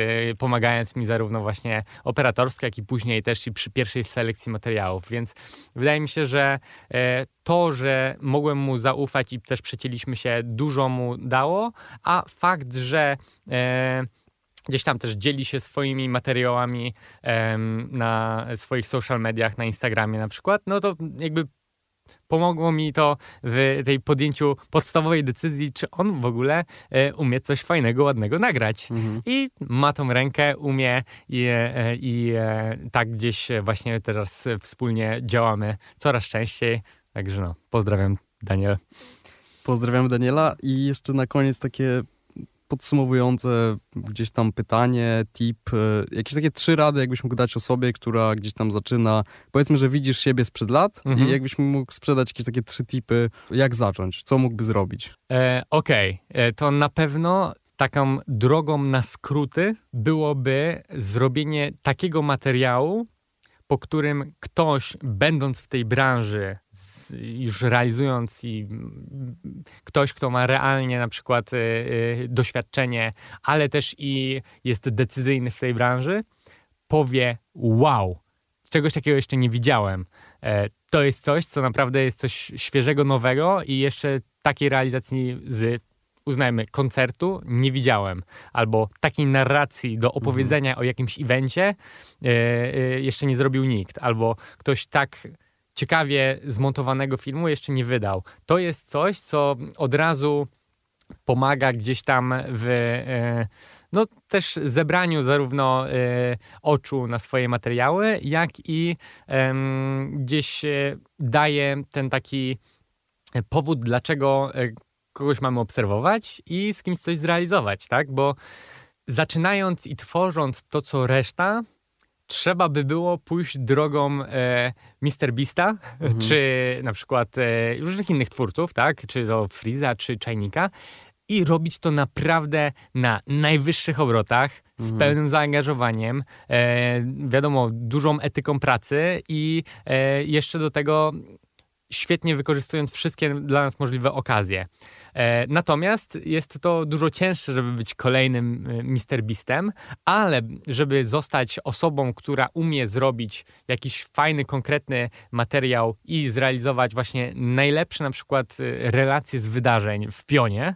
pomagając mi zarówno właśnie operatorsko, jak i później też i przy pierwszej selekcji materiałów. Więc wydaje mi się, że e, to, że mogłem mu zaufać i też przecięliśmy się, dużo mu dało, a fakt, że e, gdzieś tam też dzieli się swoimi materiałami na swoich social mediach, na Instagramie na przykład, no to jakby pomogło mi to w tej podjęciu podstawowej decyzji, czy on w ogóle e, umie coś fajnego, ładnego nagrać. Mhm. I ma tą rękę, umie i, e, i e, tak gdzieś właśnie teraz wspólnie działamy coraz częściej. Także no, pozdrawiam Daniel. Pozdrawiam Daniela i jeszcze na koniec takie podsumowujące gdzieś tam pytanie, tip, e, jakieś takie trzy rady, jakbyś mógł dać osobie, która gdzieś tam zaczyna. Powiedzmy, że widzisz siebie sprzed lat mhm. i jakbyś mógł sprzedać jakieś takie trzy tipy, jak zacząć, co mógłby zrobić? E, Okej, okay. E, to na pewno taką drogą na skróty byłoby zrobienie takiego materiału, po którym ktoś, będąc w tej branży, już realizując i ktoś, kto ma realnie na przykład y, y, doświadczenie, ale też i jest decyzyjny w tej branży, powie: Wow, czegoś takiego jeszcze nie widziałem. E, to jest coś, co naprawdę jest coś świeżego, nowego i jeszcze takiej realizacji z uznajmy, koncertu nie widziałem, albo takiej narracji do opowiedzenia mhm. o jakimś evencie e, e, jeszcze nie zrobił nikt, albo ktoś tak ciekawie zmontowanego filmu jeszcze nie wydał. To jest coś, co od razu pomaga gdzieś tam w, e, no też zebraniu zarówno oczu na swoje materiały, jak i gdzieś daje ten taki powód, dlaczego kogoś mamy obserwować i z kimś coś zrealizować, tak? Bo zaczynając i tworząc to, co reszta, trzeba by było pójść drogą e, Mr. Beasta, mhm. czy na przykład e, różnych innych twórców, tak? Czy to Freeza, czy Czajnika i robić to naprawdę na najwyższych obrotach, z mhm. pełnym zaangażowaniem, e, wiadomo, dużą etyką pracy i e, jeszcze do tego świetnie wykorzystując wszystkie dla nas możliwe okazje. E, natomiast jest to dużo cięższe, żeby być kolejnym e, Mr. Beastem, ale żeby zostać osobą, która umie zrobić jakiś fajny, konkretny materiał i zrealizować właśnie najlepsze na przykład e, relacje z wydarzeń w pionie,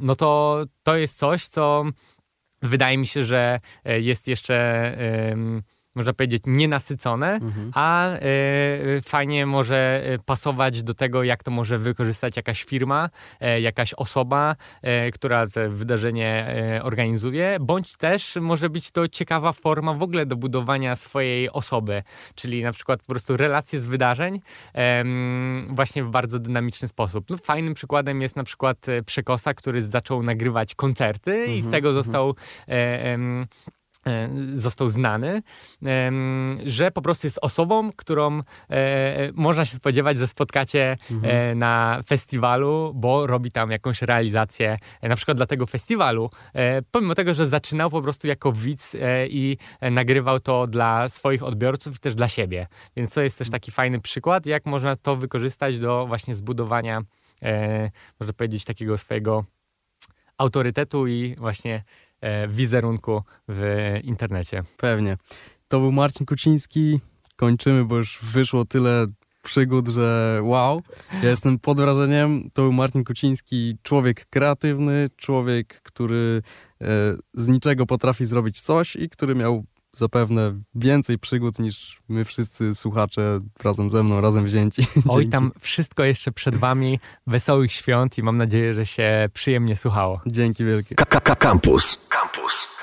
no to to jest coś, co wydaje mi się, że jest jeszcze można powiedzieć, nienasycone, mhm. a y, fajnie może e, pasować do tego, jak to może wykorzystać jakaś firma, y, jakaś osoba, y, która to wydarzenie organizuje, bądź też może być to ciekawa forma w ogóle do budowania swojej osoby, czyli na przykład po prostu relacje z wydarzeń właśnie w bardzo dynamiczny sposób. No, fajnym przykładem jest na przykład Przekosa, który zaczął nagrywać koncerty mhm. i z mhm, tego mhm. został E, został znany, że po prostu jest osobą, którą e, można się spodziewać, że spotkacie e, mhm. na festiwalu, bo robi tam jakąś realizację, na przykład dla tego festiwalu, pomimo tego, że zaczynał po prostu jako widz i nagrywał to dla swoich odbiorców i też dla siebie. Więc to jest też taki fajny przykład, jak można to wykorzystać do właśnie zbudowania, można powiedzieć, takiego swojego autorytetu i właśnie E, wizerunku w internecie. Pewnie. To był Marcin Kuciński. Kończymy, bo już wyszło tyle przygód, że wow. Ja jestem pod wrażeniem. To był Marcin Kuciński, człowiek kreatywny, człowiek, który e, z niczego potrafi zrobić coś i który miał zapewne więcej przygód niż my wszyscy słuchacze razem ze mną, razem wzięci. Oj, tam wszystko jeszcze przed wami. Wesołych świąt i mam nadzieję, że się przyjemnie słuchało. Dzięki wielkie. Campus. Campus.